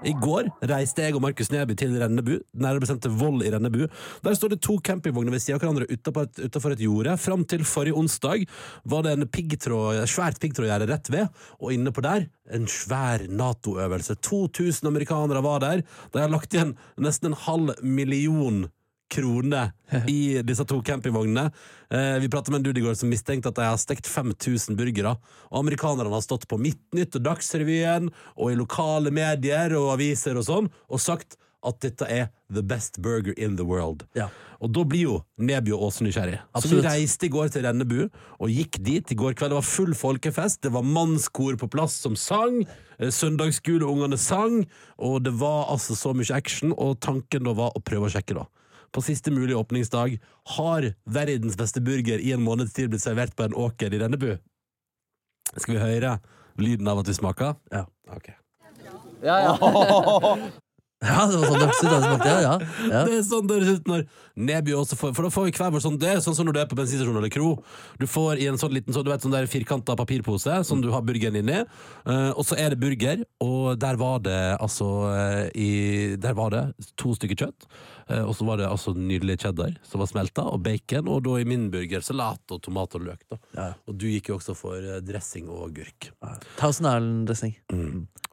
I går reiste jeg og Markus Neby til Rennebu, nærmere bestemt til Voll i Rennebu. Der står det to campingvogner ved siden av hverandre utenfor et, utenfor et jorde. Fram til forrige onsdag var det en piggtråd, svært piggtrådgjerde rett ved, og inne på der en svær Nato-øvelse. 2000 amerikanere var der. De har lagt igjen nesten en halv million kroner *laughs* i disse to campingvognene. Eh, vi pratet med en dude i går som mistenkte at de har stekt 5000 burgere. Og amerikanerne har stått på Midtnytt og Dagsrevyen og i lokale medier og aviser og sånn og sagt at dette er the best burger in the world. Ja. Og da blir jo Neby og Åse nysgjerrig. Så vi reiste i går til Rennebu og gikk dit i går kveld. Det var full folkefest. Det var mannskor på plass som sang. Eh, Søndagsskoleungene sang. Og det var altså så mye action, og tanken da var å prøve å sjekke, da. På siste mulig åpningsdag har verdens beste burger i en måneds tid blitt servert på en åker i Rennebu. Skal vi høre lyden av at vi smaker? Ja. Ok. Ja, ja. *laughs* Ja, det var sånn det hørtes ut. Ja, ja, ja. Det er sånn det høres ut når Neby også får For da får vi hver vår sånn Det er sånn som når du er på bensinstasjon eller kro. Du får i en sånn liten sånn, du vet, sånn der firkanta papirpose som du har burgeren inni. uh, og så er det burger, og der var det altså uh, i, Der var det to stykker kjøtt. Eh, og så var det altså nydelig cheddar som var smelta, og bacon. Og da i min burger salat og tomat og løk. da Ja. Og du gikk jo også for eh, dressing og agurk. Thousand Island-dressing.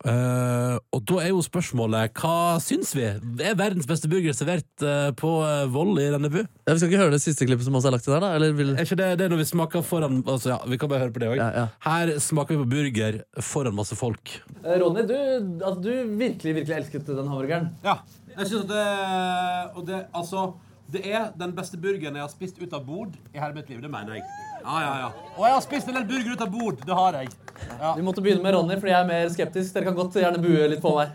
Eh, og da er jo spørsmålet hva syns vi? Er verdens beste burger servert uh, på uh, Voll i Rennebu? Ja, vi skal ikke høre det siste klippet som også er lagt til der, da? Eller vil... Er ikke det, det er når vi smaker foran altså, ja, Vi kan bare høre på det òg. Ja, ja. Her smaker vi på burger foran masse folk. Ronny, du, du virkelig, virkelig elsket den hamburgeren. Ja, jeg synes at det Og det, altså Det er den beste burgeren jeg har spist ut av bord i hele mitt liv. Det mener jeg. Ja, ja, ja. Og jeg har spist en del burger ut av bord. Det har jeg. Vi måtte begynne med Ronny, fordi jeg er mer skeptisk. Dere kan godt gjerne bue litt på meg.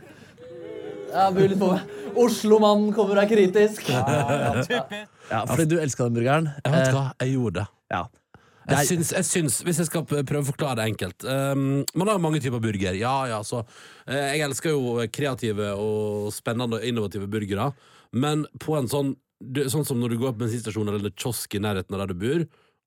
Ja, bue litt på meg. Oslo-mannen kommer og er kritisk. Ja, fordi du elska den burgeren. Jeg vet hva, jeg gjorde det. Eh, ja. Jeg syns, jeg syns, Hvis jeg skal prøve å forklare det enkelt um, Man har mange typer burger. Ja, ja, så eh, Jeg elsker jo kreative og spennende og innovative burgere. Men på en sånn Sånn som når du går på bensinstasjon eller kiosk i nærheten av der du bor,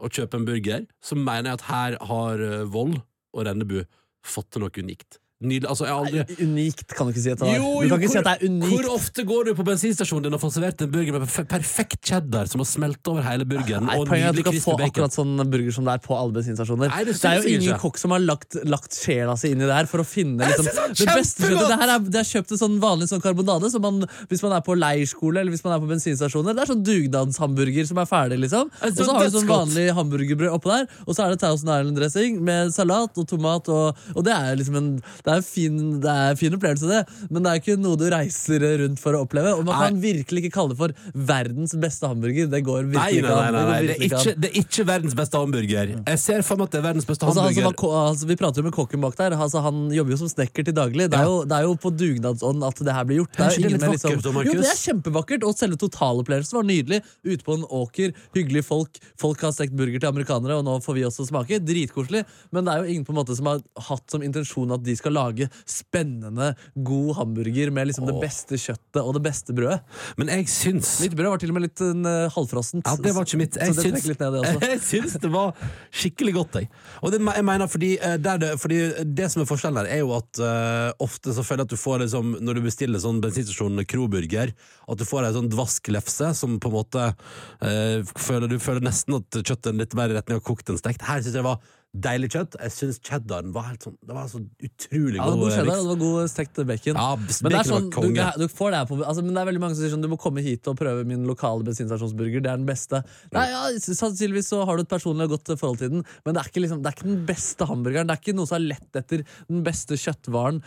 og kjøper en burger, så mener jeg at her har eh, Vold og Rennebu fått til noe unikt. Nydelig. Altså, jeg aldri... Nei, Unikt kan du ikke si at det er. jo, jo, hvor, si det er unikt. hvor ofte går du på bensinstasjonen din og får servert en burger med perfekt cheddar som har smelt over hele burgeren? Nei, og at du kan få bacon? akkurat sånn burger som det er på alle bensinstasjoner. Nei, det det, er jo ingen kokk som har lagt, lagt sjela si inn i det her for å finne liksom, det det beste kjøttet. Det her er, det er kjøpt en sånn vanlig sånn karbonade som man, hvis man er på leirskole eller hvis man er på bensinstasjoner. Det er sånn dugnadshamburger som er ferdig, liksom. Og så har du sånn vanlig hamburgerbrød oppå der, og så er det Thousand Island-dressing med salat og tomat, og, og det er liksom en Det er fin, det er en fin opplevelse, det, men det er ikke noe du reiser rundt for å oppleve. Og man kan virkelig ikke kalle det for verdens beste hamburger. Det går virkelig nei, ikke nei, an. nei, nei. Det, er ikke det er ikke verdens beste hamburger. Jeg ser for meg at det er verdens beste Altså, han som hamburger. var, altså, vi prater jo med kokken bak der. Altså, han jobber jo som snekker til daglig. Det er, jo, det er jo på dugnadsånd at det her blir gjort. Er det litt liksom, vakkert. Jo, det er kjempevakkert, og selve totalopplevelsen var nydelig. Ute på en åker, hyggelige folk. Folk har stekt burger til amerikanere, og nå får vi også smake. Dritkoselig. Men det er jo ingen på en måte som har hatt som intensjon at de skal lage spennende, god hamburger med liksom det beste kjøttet og det beste brødet. Men jeg syns Mitt brød var til og med litt uh, halvfrossent. ja, det var ikke mitt. Jeg det syns, litt ned, det *laughs* jeg syns det var skikkelig godt, jeg. Og det, jeg mener, fordi, eh, det, fordi det som er forskjellen her, er jo at uh, ofte så føler jeg at du får liksom, når du bestiller sånn bensinstasjon kroburger, at du får ei sånn dvasklefse som på en måte uh, føler, Du føler nesten at kjøttet er litt mer i retning av kokt enn stekt. Her syns jeg det var deilig kjøtt. Jeg syns cheddaren var helt sånn Det var så utrolig Ja, god. god cheddar, miks. det var god stekt bacon. Ja, Men det er sånn, du, du får det her på, altså, men det er veldig mange som sier sånn Du må komme hit og prøve min lokale bensinstasjonsburger. Det er den beste. Nei, ja, Sannsynligvis så har du et personlig og godt forhold til den, men det er, ikke, liksom, det er ikke den beste hamburgeren. Det er ikke noe som har lett etter den beste kjøttvaren,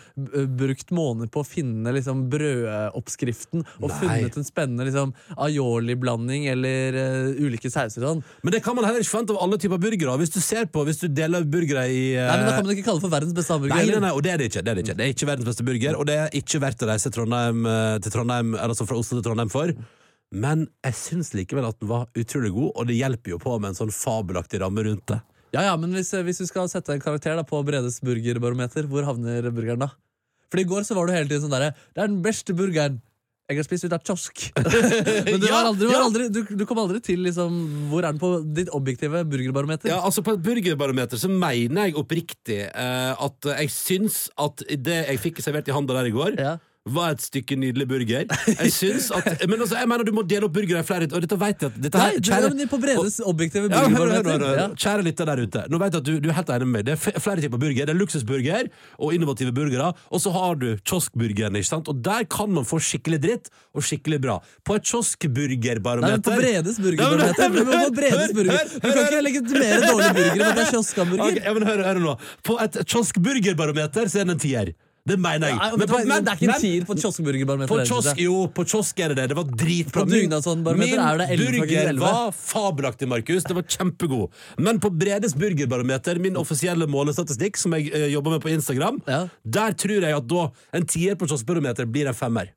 brukt måneder på å finne liksom, brødoppskriften og Nei. funnet en spennende liksom, aioli-blanding eller uh, ulike sauser. Sånn. Men det kan man heller ikke forvente av alle typer burgere. Hvis du ser på, hvis du deler burgere i uh... Nei, men Da kan man ikke kalle det for verdens beste hamburger. Nei, nei, nei, og det er det ikke. Det er, det ikke. Det er ikke verdens beste burger, og det er ikke verdt å reise Trondheim, eh, til Trondheim, eller altså fra Oslo til Trondheim for. Men jeg syns likevel at den var utrolig god, og det hjelper jo på med en sånn fabelaktig ramme rundt det. Ja, ja, men hvis, hvis du skal sette en karakter da, på Bredes burgerbarometer, hvor havner burgeren da? For i går så var du hele tiden sånn derre Det er den beste burgeren jeg har spist ut av kiosk. *laughs* men du, Ja, aldri, ja. aldri, du, du kom aldri til liksom Hvor er den på ditt objektive burgerbarometer? Ja, altså På et burgerbarometer så mener jeg oppriktig uh, at jeg syns at det jeg fikk servert i handa der i går, Ja. Var et stykke nydelig burger. Jeg syns at *laughs* Men altså, jeg mener du må dele opp burgere i flere Og dette vet jeg at dette her, kjære- det er på Bredes objektive Ja, hør, hør, hør. Ja. Kjære lytter der ute. Nå vet jeg at du, du er helt enig med meg. Det er flere typer burger. Det er luksusburger og innovative burgere. Og så har du kioskburgeren. ikke sant? Og der kan man få skikkelig dritt og skikkelig bra. På et kioskburgerbarometer Nei, men på Bredes Ja, burgerbarometer. men- Du må på Bredes hør, burger. Du kan ikke legitimere dårlige burgere med at det er kioskhamburger. Okay, ja, men hør, hør nå. På et kioskburgerbarometer så er det en tier. Det mener jeg. Ja, Men men, på- men, det er ikke en tier på et kioskburgerbarometer. På kiosk, jo, på kiosk er det det. Det var dritbra. På min er det 11 Min burger 11. var fabelaktig, Markus. Det var kjempegod. Men på Bredes burgerbarometer, min offisielle målestatistikk, som jeg uh, jobber med på Instagram, Ja. der tror jeg at da en tier på kioskbarometer blir en femmer.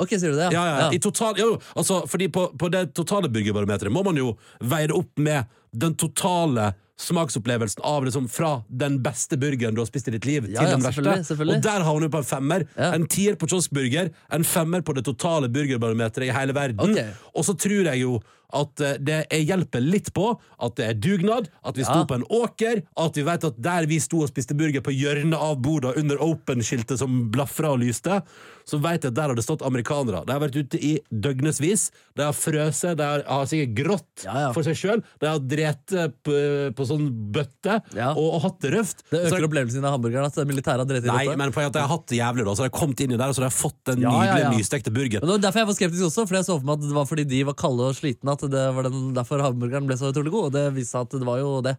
Ok, sier du det? Ja, ja, ja. I total, jo, altså, fordi på, på det totale burgerbarometeret må man jo veie det opp med den totale smaksopplevelsen av liksom fra den beste burgeren du har spist i ditt liv, Ja, til ja, den selvfølgelig, verste. selvfølgelig. Og der havner du på en femmer. Ja. En tier på kioskburger, en femmer på det totale burgerbarometeret i hele verden. Okay. Og så tror jeg jo at eh, det hjelper litt på at det er dugnad, at vi sto Ja. på en åker, at vi vet at der vi sto og spiste burger på hjørnet av boda under open-skiltet som blafra og lyste, så vet jeg at der har det stått amerikanere. De har vært ute i døgnesvis, de har frøset, de har, har sikkert grått Ja, ja. for seg sjøl, de har drept på, på sånn bøtte og, og hatt det røft. Det Så- øker opplevelsen av hamburgeren at militæret har drept i Nei, rotta. men poenget er at de har hatt det jævlig, da, så de har kommet inn i der, og så har fått den nydelige, ja. nystekte burgeren. Men det var derfor jeg var skeptisk også, for jeg så for meg at det var fordi de var kalde og slitne at det var den, derfor hamburgeren ble så utrolig god. Og det viste seg at det var jo det.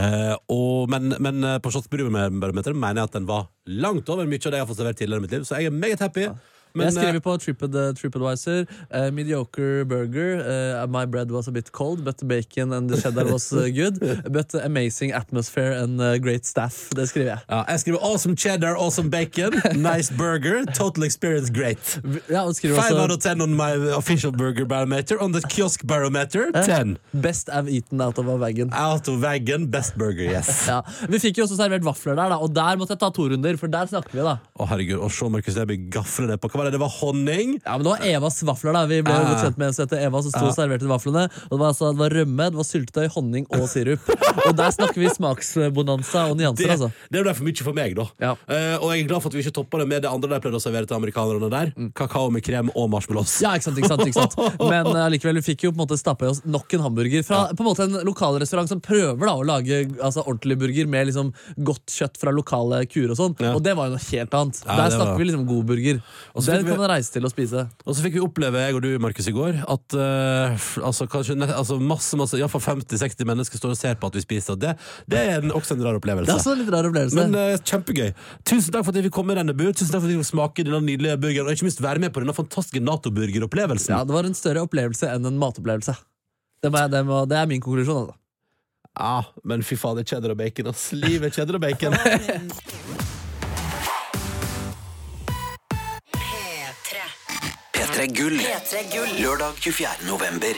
Eh, og, men, men eh, på Slottsburgerbarometeret mener jeg at den var langt over mye av det jeg har fått servert tidligere i mitt liv, så jeg er meget happy. Men, jeg skrev eh, på Trippad, TripAdvisor uh, mediocre burger. Uh, my bread was a bit cold, but bacon and the cheddar was good. *laughs* But amazing atmosphere and great staff. Det skriver jeg. ja, jeg skriver awesome cheddar, awesome bacon, nice burger, total experience great. Ja, skriver Five out of ten on my official burger barometer. On the kiosk barometer, ten. Best I've eaten out of a wagon. Out of wagon, best burger, yes. *laughs* Ja. Vi fikk jo også servert vafler der, da, og der måtte jeg ta to runder. For der snakker vi, da. Å herregud, og se Markus Neby gafle det på. Hva var det? Det var honning. Ja, men Det var Evas vafler. da Vi ble jo Ah. kjent med heter Eva, som sto og serverte vaflene. Og Det var, altså, det var rømme, det var syltetøy, honning og sirup. Og der snakker vi smaksbonanza og Det, nyanser. altså det ble for mye for meg, da. Ja. Uh, og jeg er glad for at vi ikke toppa det med det andre de pleide å servere til amerikanerne der. Kakao med krem og marshmallows. Ja, ikke sant, ikke sant, ikke sant. *laughs* Men uh, likevel, vi fikk jo på en måte stappa i oss nok en hamburger fra på en måte en lokalrestaurant som prøver da å lage altså, ordentlig burger med liksom godt kjøtt fra lokale kuer og sånn. Ja. Og det var jo noe helt annet. Ja, Der snakker vi liksom god burger. Og så Den kan man reise til og spise. Og så fikk vi oppleve, jeg og du, Markus, i går, at uh, altså, kanskje, altså, masse, masse, iallfall 50-60 mennesker står og ser på at vi spiser. Og det, det er en, også en rar opplevelse. Det er også en litt rar opplevelse. Men uh, kjempegøy. Tusen takk for at jeg fikk komme, Rennebu. Tusen takk for at vi fikk smake denne nydelige burgeren, og ikke minst være med på denne fantastiske Nato-burgeropplevelsen. ja, det var en større opplevelse enn en matopplevelse. Det, må jeg, det, må, det er min konklusjon. Altså. Ja, men fy fader, cheddar og bacon. Ass. Livet er cheddar og bacon. *laughs* P3 Gull. P3 Gull. Lørdag 24. november.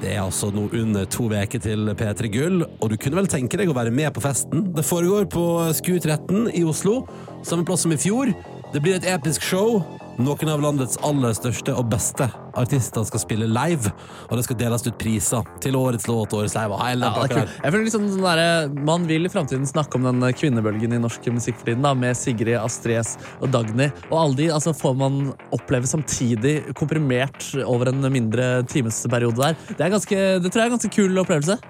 Det er altså nå under to uker til P3 Gull, og du kunne vel tenke deg å være med på festen. Det foregår på SKU13 i Oslo, samme plass som i fjor. Det blir et episk show. Noen av landets aller største og beste artister skal spille live, og det skal deles ut priser til årets låt, årets live og hele Ja, pakka Jeg føler liksom sånn der, Man vil i framtiden snakke om den kvinnebølgen i norsk musikk for tiden, da, med Sigrid, Astrid og Dagny. Og alle de altså, får man oppleve samtidig, komprimert over en mindre timesperiode der. Det, er ganske, det tror jeg er en ganske kul opplevelse.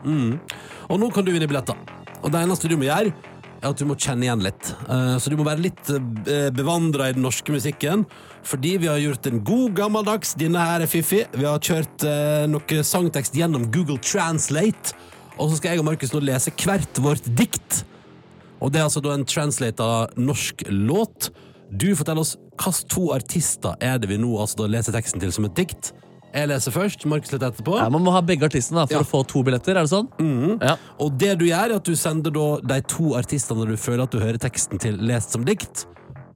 Og nå kan du vinne billetter. Og det eneste du må gjøre, at du må kjenne igjen litt. Eh, Så du må være litt bevandra i den norske musikken. Fordi vi har gjort en god gammeldags Denne her er fiffig. Vi har kjørt eh, noe sangtekst gjennom Google Translate. Og så skal jeg og Markus nå lese hvert vårt dikt. Og det er altså da en translata norsk låt. Du forteller oss hvilke to artister er det vi nå altså da leser teksten til som et dikt. Jeg leser først, Markus litt etterpå. Ja, Man må ha begge artistene da, for Ja. å få to billetter. er det sånn? Ja. Og det du gjør, er at du sender da de to artistene du føler at du hører teksten til, lest som dikt.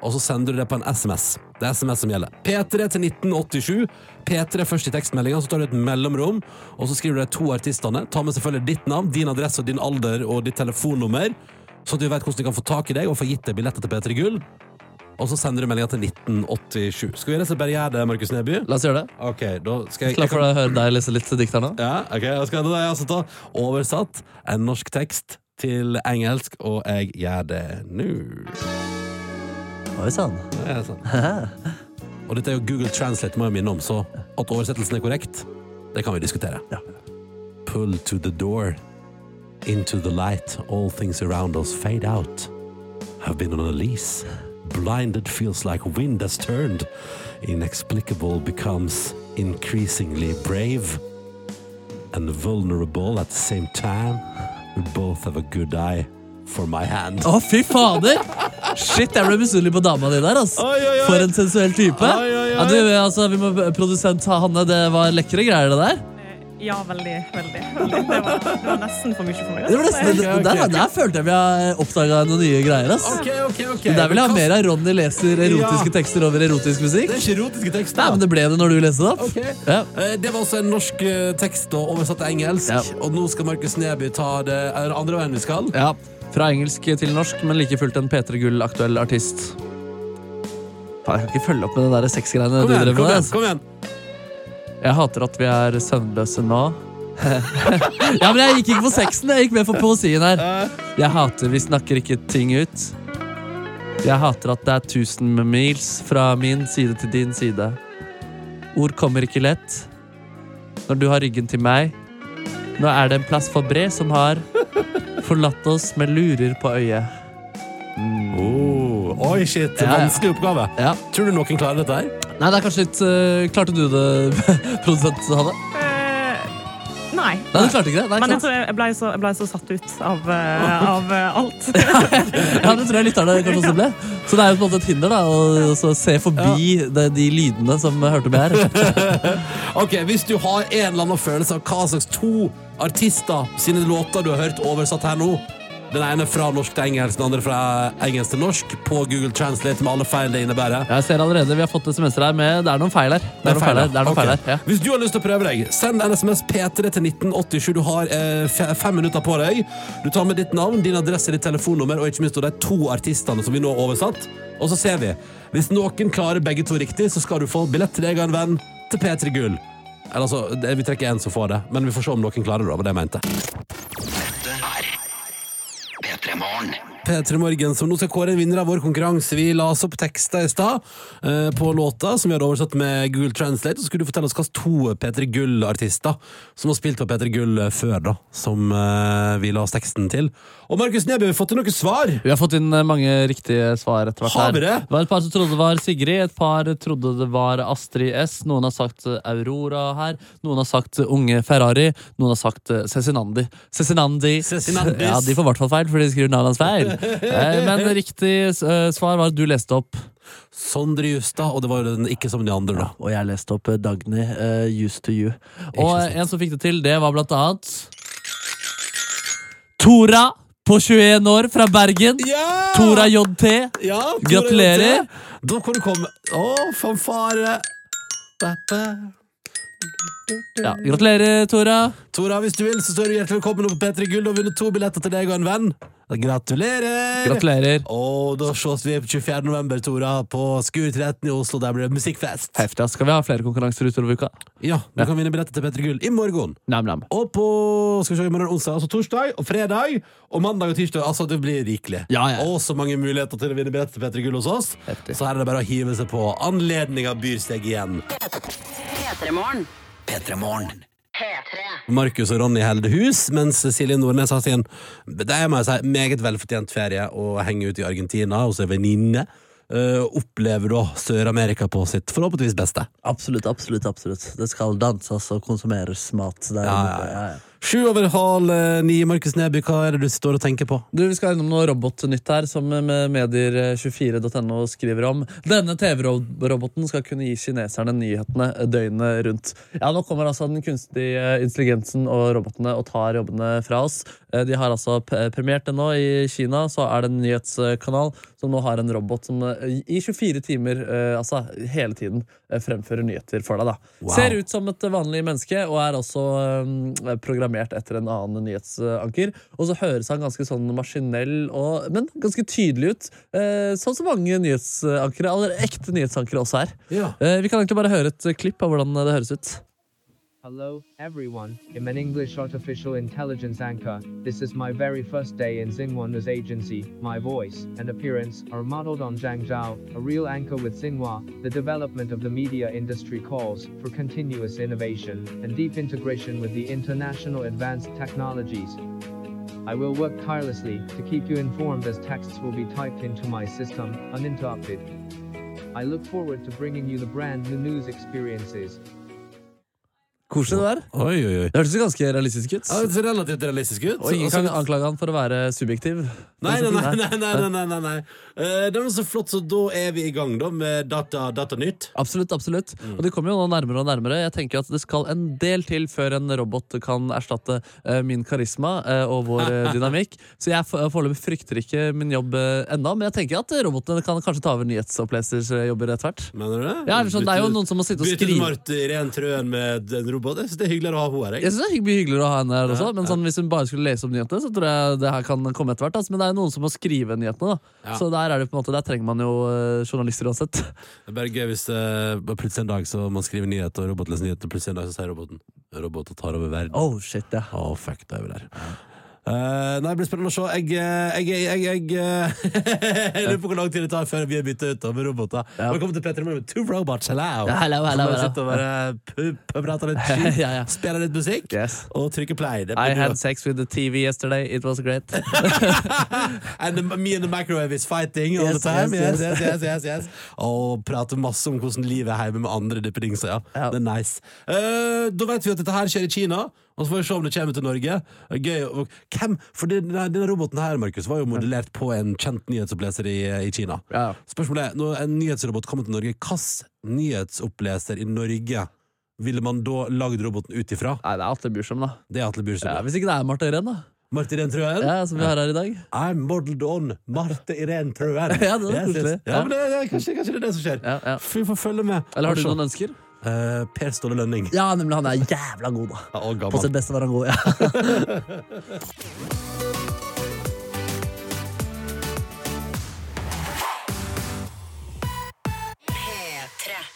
Og så sender du det på en SMS. Det er SMS som gjelder. P3 til 1987. P3 først i tekstmeldinga, så tar du et mellomrom, og så skriver du de to artistene. Ta med selvfølgelig ditt navn, din adresse, og din alder og ditt telefonnummer, så at du vet hvordan de kan få tak i deg og få gitt deg billetter til P3 Gull. Og så sender du meldinga til 1987. Skal vi rett og slett bare gjøre det, Markus Neby? La oss gjøre det. Ok, da skal jeg, Klar for å høre deg lese litt dikt her nå? ja, ok, da skal jeg, altså ta oversatt en norsk tekst til engelsk, og jeg gjør det nå. Oi sann. Ja, sånn. Og dette er jo Google Translate, må jeg minne om, så at oversettelsen er korrekt, det kan vi diskutere. Ja. Pull to the door, into the light, all things around us fade out. Have been on a lease. Blinded feels like wind has turned. Inexplicable becomes increasingly brave. And vulnerable at the same time. We both have a good eye for my hand. Å, fy fader! Shit, jeg ble misunnelig på dama di der. Altså. Oi, oi, oi. For en sensuell type. Oi, oi, oi. Ja, du, altså, vi må, produsent Hanne, det var lekre greier, det der. Ja, veldig. veldig, veldig. Det, var, det var nesten for mye for meg. Det var nesten, altså. ok, der, der følte jeg vi har oppdaga noen nye greier. ass. Ok, ok, Men Der vil jeg ha mer av Ronny leser erotiske Ja. tekster over erotisk musikk. Det er ikke erotiske tekster Nei, men Det ble det når du leste det opp. Okay. Ja. Eh, Det var altså en norsk eh, tekst da, oversatt til engelsk. Ja. Og nå skal Markus Neby ta det er andre veien vi skal. Ja, Fra engelsk til norsk, men like fullt en P3 Gull-aktuell artist. Faen, Jeg kan ikke følge opp med det der sexgreiene Kom du igjen, med. kom igjen. kom igjen Jeg hater at vi er søvnløse nå. *laughs* ja, men Jeg gikk ikke for sexen, jeg gikk med for poesien her. Jeg hater vi snakker ikke ting ut. Jeg hater at det er tusen med mils fra min side til din side. Ord kommer ikke lett når du har ryggen til meg. Nå er det en plass for bre som har forlatt oss med lurer på øyet. oh, Oi, shit. Ja, ja. Vanskelig oppgave. Ja. Tror du noen klarer dette her? Nei, det er kanskje litt øh, Klarte du det, *laughs* produsent Hanne? Eh, Nei. Nei, du klarte ikke det? Nei, Men jeg tror jeg ble så, jeg ble så satt ut av, eh, *laughs* av eh, alt. *laughs* Ja, det tror jeg lytterne kanskje også ble. Så det er jo på en måte et hinder da, å så se forbi de, de lydene som hørte med her. Ok, Hvis du har en eller annen følelse av hva slags to artister sine låter du har hørt oversatt her nå Den ene fra norsk til engelsk, den andre fra engelsk til norsk, på Google Translate med alle feil det innebærer. Jeg ser allerede vi har fått SMS-er her med Det er noen feil her. Det er noen feil her. Er noen feil her. Ja. Hvis du har lyst til å prøve deg, send en SMS P3 til 1987. Du har eh, fem minutter på deg. Du tar med ditt navn, din adresse, ditt telefonnummer og ikke minst de to artistene som vi nå har oversatt. Og så ser vi. Hvis noen klarer begge to riktig, så skal du få billett til deg og en venn til P3 Gull. Eller altså, Vi trekker én som får det, men vi får se om noen klarer det. det jeg mente. Dette er P3 Morgen. Som nå skal kåre en vinner av vår konkurranse. Vi la oss opp tekster i stad eh, på låta som vi hadde oversatt med Google Translate. Og så skulle du fortelle oss hvilke to P3 Gull-artister som har spilt på P3 Gull eh, før, da. Som eh, vi la oss teksten til. Og Markus Neby, har vi fått inn noen svar? Vi har fått inn eh, mange riktige svar etter hvert. Har vi det? Det var et par som trodde det var Sigrid, et par trodde det var Astrid S. Noen har sagt eh, Aurora her. Noen har sagt Unge Ferrari. Noen har sagt Cezinandi. Cezinandi. Cezinandis. Ja, de får i hvert fall feil, for de skriver navnet hans feil. Eh, Men riktig eh, svar var at du leste opp. Sondre Justad, og det var jo den ikke som de andre, da. Og jeg leste opp eh, Dagny, uh, Used to You. Og en som fikk det til, det var blant annet Tora på 21 år fra Bergen. Ja! Tora JT. Ja, Tora Gratulerer. JT. Da kan du komme Å, fanfare. Ba. Ja, gratulerer, Tora. Tora, hvis du vil, så står du hjertelig velkommen opp på P3 Gull og vinner to billetter til deg og en venn. Gratulerer! Gratulerer. Og da ses vi på 24. november, Tora, på Skur 13 i Oslo. Der blir det musikkfest. Heftig. Skal vi ha flere konkurranser utover uka? Ja, du kan vinne billetter til P3 Gull i morgen. Nam, nam. Og på skal vi se, i morgen onsdag, altså torsdag og fredag og mandag og tirsdag. Altså, det blir rikelig. Ja, ja. Og så mange muligheter til å vinne billetter til P3 Gull hos oss. Heftig. Så her er det bare å hive seg på. Anledninga byr seg igjen. P3morgen. P3 Morgen. P3. Markus og Ronny holder hus, mens Silje Nordnes har sin det er, må jeg si, meget velfortjent ferie og henger ut i Argentina hos ei venninne. Uh, opplever da Sør-Amerika på sitt forhåpentligvis beste. Absolutt, absolutt. absolutt Det skal danses og konsumeres mat der. Ja, ja, ja. Sju over halv eh, ni, Markus Neby, hva er det du står og tenker på? Du, Vi skal innom noe robotnytt her, som med medier24.no skriver om. Denne TV-roboten skal kunne gi kineserne nyhetene døgnet rundt. Ja, Nå kommer altså den kunstige intelligensen og robotene og tar jobbene fra oss. Eh, De har altså premiert det nå i Kina. Så er det en nyhetskanal som nå har en robot som eh, i 24 timer, eh, altså hele tiden, eh, fremfører nyheter for deg. da. Wow. Ser ut som et vanlig menneske og er også um, programmert etter en annen nyhetsanker. Og så høres han ganske sånn maskinell, og, men ganske tydelig ut. Uh, sånn som mange nyhetsankere, eller ekte nyhetsankere også er. Ja. Uh, vi kan egentlig bare høre et klipp av hvordan det høres ut. Hello, everyone. I'm an English artificial intelligence anchor. This is my very first day in Xinhua's agency. My voice and appearance are modeled on Zhang Zhao, a real anchor with Xinhua. The development of the media industry calls for continuous innovation and deep integration with the international advanced technologies. I will work tirelessly to keep you informed as texts will be typed into my system, uninterrupted. I look forward to bringing you the brand new news experiences. Koselig det der. Oi, oi, oi. Det hørtes ganske realistisk ut. Ja, det relativt realistisk ut. Og ingen kan anklage han for å være subjektiv. Nei, nei, nei. nei, nei, nei, nei. Uh, det er så flott, så da er vi i gang da med data, Datanytt. Absolutt. absolutt. Mm. Og det kommer jo nå nærmere og nærmere. Jeg tenker at Det skal en del til før en robot kan erstatte uh, min karisma uh, og vår *laughs* dynamikk. Så jeg foreløpig frykter ikke min jobb uh, ennå, men jeg tenker at robotene kan kanskje ta over nyhetsopplesersjobber etter hvert. Mener du det? Ja, sånn, det er jo noen som må sitte og skrive. Bytte ut Marte ren Trøen med en robot robot. Jeg synes det er hyggeligere å ha henne her. Jeg Jeg. synes det mye hyggeligere å ha henne her også, men sånn, hvis hun bare skulle lese om nyhetene, så tror jeg det her kan komme etter hvert. Altså. Men det er jo noen som må skrive nyhetene, da. Så der, er det på en måte, der trenger man jo eh, journalister uansett. Det er bare gøy hvis uh, plutselig en dag så man skriver nyheter, og robot leser og plutselig en dag så sier roboten Roboter tar over verden. Oh, shit, ja. Oh, fuck, det er vi der. Eh, nei, det blir spennende å se. Jeg, eh, jeg, jeg, jeg, eh, *laughs* jeg lurer på hvor lang tid det tar før vi er bytta ut med roboter. Ja. Velkommen til Petter Morgen med Two Robots. Hello! Ja, hello, hello, hello. sitte og bare prate litt *laughs* skit, Ja, ja. spille litt musikk Yes. og trykke play. I had sex with the TV yesterday. It was great. *laughs* And the, me and the microwave is fighting all Yes, the time. yes, Yes, yes, yes, yes. Og prate masse om hvordan livet er hjemme med andre duppedingser. Ja. Det er nice. Uh, da vet vi at dette her skjer i Kina. Og så får vi se om det kommer til Norge. Gøy. Og hvem? For denne, denne roboten her Markus, var jo modellert på en kjent nyhetsoppleser i, i Kina. Ja. Spørsmålet er, når en nyhetsrobot kommer til Norge, hvilken nyhetsoppleser i Norge ville man da lagd roboten ut ifra? Nei, det er Atle Bjursum, da. Det er Atle Bjursum, Ja, Ja, hvis ikke det er Marte Irén, da. Marte Irén Trøen? Ja, som vi har her i dag. I'm modeled on Marte Irén Trøen. *laughs* Ja, det er yes, yes. Ja, men det, det, kanskje, kanskje det er det som skjer. Ja, ja. Vi får følge med. Eller har du noen ønsker? Eh, per Ståle Lønning. Ja, nemlig. Han er jævla god, da. Ja, På sitt beste var han god, ja. *laughs*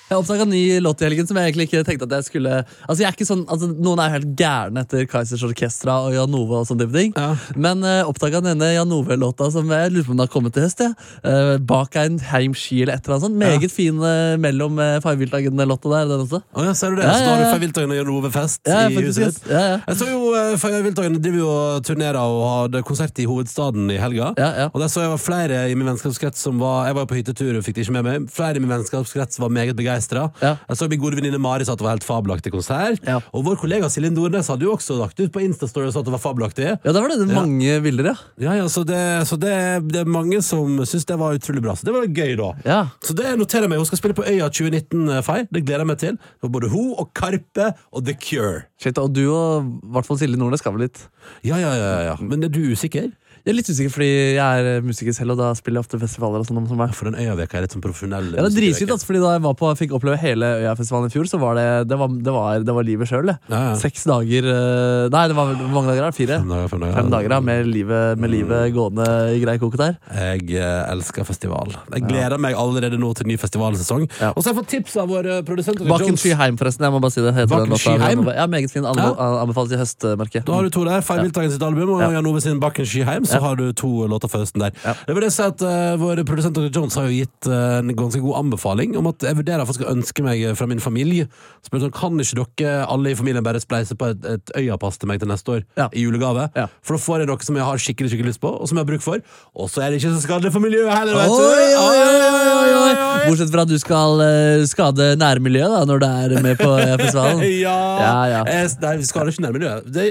Jeg oppdaga en ny låt i helgen som jeg egentlig ikke tenkte at jeg skulle Altså jeg er ikke sånn, altså Noen er jo helt gærne etter Kaizers Orkestra og Jan Ove. og sånne type ting Ja. Men uh, oppdaga denne Jan Ove-låta som jeg lurer på om den har kommet til høst. Ja. Uh, bak ein heimski eller et eller annet sånt. Meget fin uh, mellom uh, Farviltagen-låta der. Den også. Å ja, ser du det? Ja, Så da har du ja. Fay Wiltagen og Jan Ove Fest Ja, i huset ditt. ja, ja. Jeg så jo Fay driver jo og turnerer og hadde konsert i hovedstaden i helga. Ja, ja. Og der så jeg var flere i min vennskapskrets som var Jeg var på hyttetur og fikk det ikke med meg. Flere i min vennskapskrets var meget begeistra. Ja. Jeg så min gode venninne Mari sa at det var helt fabelaktig konsert. Og vår kollega Silje Nordnes hadde jo også lagt ut på Instastory og sa at det var fabelaktig. Ja, da var det mange bilder, ja. Ja, Så, det, så det, det er mange som syns det var utrolig bra. Så det var gøy, da. ja. Så det noterer jeg meg. Hun skal spille på Øya 2019, eh, Det gleder jeg meg til. For både hun og Karpe og The Cure. Shit, og du og i hvert fall Silje Nordnes skal vel litt? Ja, ja, ja, ja. Men er du usikker? Jeg er litt usikker fordi jeg er musiker selv, og da spiller jeg ofte festivaler. og sånn som meg. For en øyaveke er litt sånn profesjonell. Ja, det er dritfint, altså, fordi Da jeg var på, fikk oppleve hele Øyafestivalen i fjor, så var det, det, var, det, var, det var livet sjøl. Ja, ja. Seks dager eh, Nei, det var hvor mange dager? da? Fire? Fem dager, fem dager. Fem dager da, med livet, med livet gående i grei koke der. Jeg eh, elsker festival. Jeg gleder meg allerede nå til ny festivalsesong. Ja. Og så har jeg fått tips av vår eh, produsent. Bakken Skyheim, forresten. Jeg må bare si det. Heter Bakken. Skyheim? Ja, Meget fin. Anbe Anbefales i høstmørket. Da har du to der. Feil Wiltagen sitt album og Jan Ove sin Bakken Skyheim. Så Ja. har du to låter for høsten der. Jeg vil si at uh, Vår produsent Dr. Jones har jo gitt uh, en ganske god anbefaling om at jeg vurderer faktisk å ønske meg eh, fra min familie. Spør sånn, Kan ikke dere alle i familien bare spleise på et, et øyapass til meg til neste år Ja. i julegave? Ja. For da får jeg noe som jeg har skikkelig skikkelig lyst på, og som jeg har bruk for. Og så er det ikke så skadelig for miljøet heller, vet du! Oi, oi, oi, oi, oi. Bortsett fra at du skal uh, skade nærmiljøet da, når du er med på *laughs* festivalen. Ja, Ja, ja. Jeg, nei, vi skader ikke nærmiljøet. Det,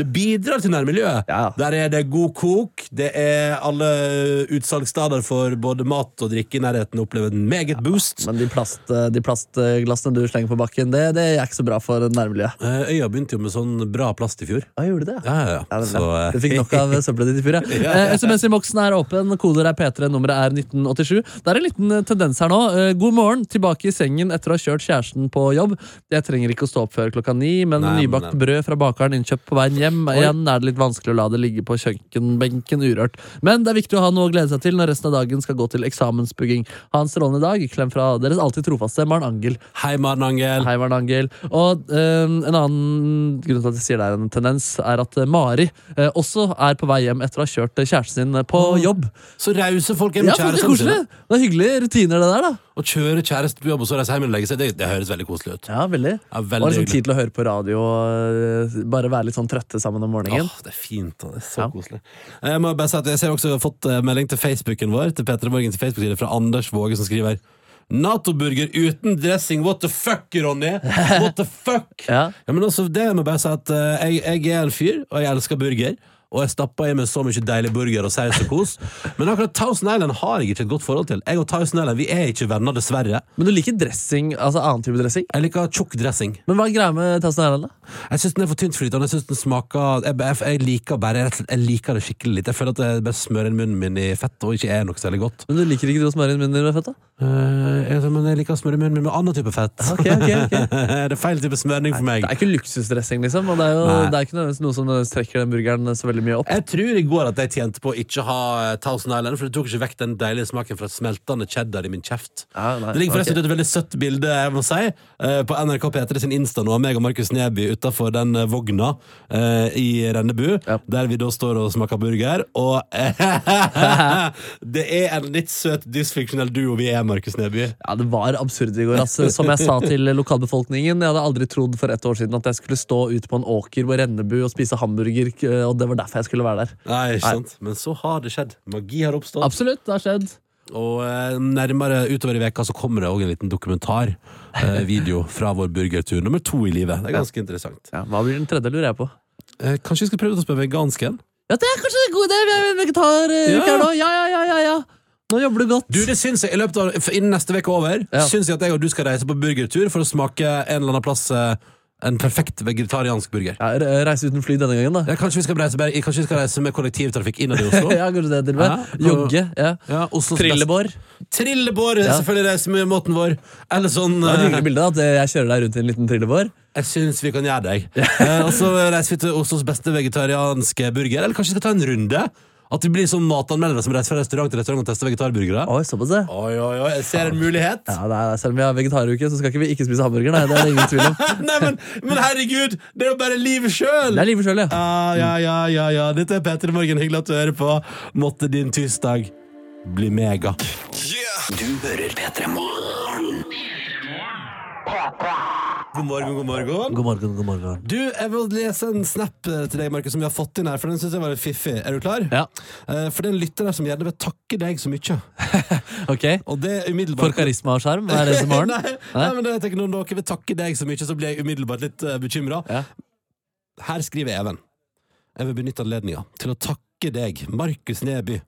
det bidrar til nærmiljøet. Der er det god kok, det er alle utsalgssteder for både mat og drikke i nærheten opplever en meget boost. Men de, plast, de plastglassene du slenger på bakken, det, det er ikke så bra for nærmiljøet. Eh, Øya begynte jo med sånn bra plast i fjor. Ja, gjorde det? Ja, ja, ja. Ja, det Så, eh, Du fikk nok av søppelet ditt i fjor, ja. ja, SMS-innboksen er åpen, koder er P3, nummeret er 1987. Det er en liten eh, tendens her nå. Eh, God morgen, tilbake i sengen etter å ha kjørt kjæresten på jobb. Jeg trenger ikke å stå opp før klokka ni, men Nei, nybakt men- brød fra bakeren innkjøpt på veien hjem. Igjen er det litt vanskelig å la det ligge på kjøkkenbenken urørt. Men det er viktig å ha noe å glede seg til når resten av dagen skal gå til eksamensbugging. Ha en strålende dag. Klem fra deres alltid trofaste Maren Angel. Hei, Maren Angel. Hei, Maren Angel. Og eh, en annen grunn til at jeg sier det er en tendens, er at eh, Mari eh, også er på vei hjem etter å ha kjørt eh, kjæresten sin på jobb. Så rause folk er Ja, med ja, det er koselig! Det er hyggelige rutiner, det der, da. Å kjøre kjæreste på jobb og så reise hjem og legge seg, det, det høres veldig koselig ut. Ja, veldig. Ja, Og veldig liksom tid til å høre på radio og bare være litt sånn trøtte sammen om morgenen. Åh, det er fint. Det er så Ja. koselig. Jeg må bare si at jeg ser også har fått eh, melding til Facebooken vår Til Petra til Facebook-side fra Anders Våge, som skriver Nato-burger uten dressing. What the fuck, Ronny? What the fuck? *laughs* Ja. Ja, men også, det må jeg bare si at eh, jeg, jeg er en fyr, og jeg elsker burger. Og jeg stappa i meg så mye deilig burger og saus og kos. Men akkurat Thousand Island har jeg ikke et godt forhold til. Jeg og Thousand Island vi er ikke venner, dessverre. Men du liker dressing, altså annen type dressing? Jeg liker tjukk dressing. Men hva er greia med Thousand Island, da? Jeg syns den er for tyntflytende. Jeg synes den smaker jeg, jeg, jeg liker bare Jeg liker det skikkelig litt. Jeg føler at jeg bare smører inn munnen min i fett og ikke er noe særlig godt. Men du liker ikke du å smøre inn munnen din med fett, da? Uh, jeg, men jeg liker å smøre munnen min med annen type fett. Okay, okay, okay. *laughs* det er feil type smøring for meg. Det er ikke luksusdressing, liksom. Og det er jo det er ikke noe som trekker den burgeren så veldig mye opp. Jeg tror i går at jeg tjente på å ikke ha eh, Thousand Island, for det tok ikke vekk den deilige smaken fra smeltende cheddar i min kjeft. Ah, nei, Det ligger forresten okay. et veldig søtt bilde jeg må si, eh, på NRK P3 sin Insta nå meg og Markus Neby utafor den eh, vogna i Rennebu, Ja. der vi da står og smaker burger. Og *laughs* det er en litt søt dysfunksjonell duo vi er, Markus Neby. Ja, Det var absurd i går. Altså. Som jeg sa til lokalbefolkningen, jeg hadde aldri trodd for et år siden at jeg skulle stå ute på en åker på Rennebu og spise hamburger, og det var derfor jeg skulle være der. Nei, ikke sant? Men så har det skjedd. Magi har oppstått. Absolutt, det har skjedd. Og eh, nærmere utover i veka så kommer det òg en liten dokumentar Video fra vår burgertur nummer to i livet. Det er ganske interessant. Ja, hva blir den tredje, lurer jeg på. Eh, kanskje vi skal prøve oss spørre vegansk en? Ja, Det er kanskje en god idé! Vi er vegetaruke eh, her nå. Ja, ja, ja, ja, ja. Nå jobber du godt. Du, det syns jeg i løpet av Innen neste uke er over, Ja. syns jeg at jeg og du skal reise på burgertur for å smake en eller annen plass eh, en perfekt vegetariansk burger. Ja, reise uten fly denne gangen, da. Ja, kanskje, vi skal reise, bare- kanskje vi skal reise med kollektivtrafikk innad i Oslo? *laughs* Ja, kanskje det til og med. Ja. Jogge. ja Ja, Oslos Trillebår. beste- Trillebår! Ja. Selvfølgelig reise med måten vår. Eller sånn Det var et eh, hyggelig bilde da, at jeg kjører deg rundt i en liten trillebår. Jeg syns vi kan gjøre det. jeg. *laughs* Eh, og så reiser vi til Oslos beste vegetarianske burger. Eller kanskje vi skal ta en runde? At vi blir sånn matanmeldere som reiser fra restaurant til restaurant og tester vegetarburgere? Oi, såpass, det. Oi, oi, oi, jeg ser en mulighet. Ja, det er, selv om vi har vegetaruke, så skal ikke vi ikke spise hamburger. Nei, det er det ingen tvil om. *laughs* Nei, men, men herregud, det er jo bare livet sjøl! Det er livet sjøl, ja. Ja, ja, ja, ja, ja. Dette er Petter Morgen. Hyggelig at du hører på. Måtte din tirsdag bli mega. Du hører P3 Morgen. God morgen, god morgen. God morgen, god morgen. Du, Jeg vil lese en snap eh, til deg, Markus, som vi har fått inn her. For den synes jeg var litt fiffig. Er du klar? Ja, Eh, For det er en lytter der som gjerne vil takke deg så mye. *laughs* ok. Og det er umiddelbart For karisma og sjarm, er det som har den? nei, nei, men det, jeg tenker Når dere vil takke deg så mye, så blir jeg umiddelbart litt uh, bekymra. Ja. Her skriver Even. Jeg vil benytte anledninga til å takke deg, Markus Neby,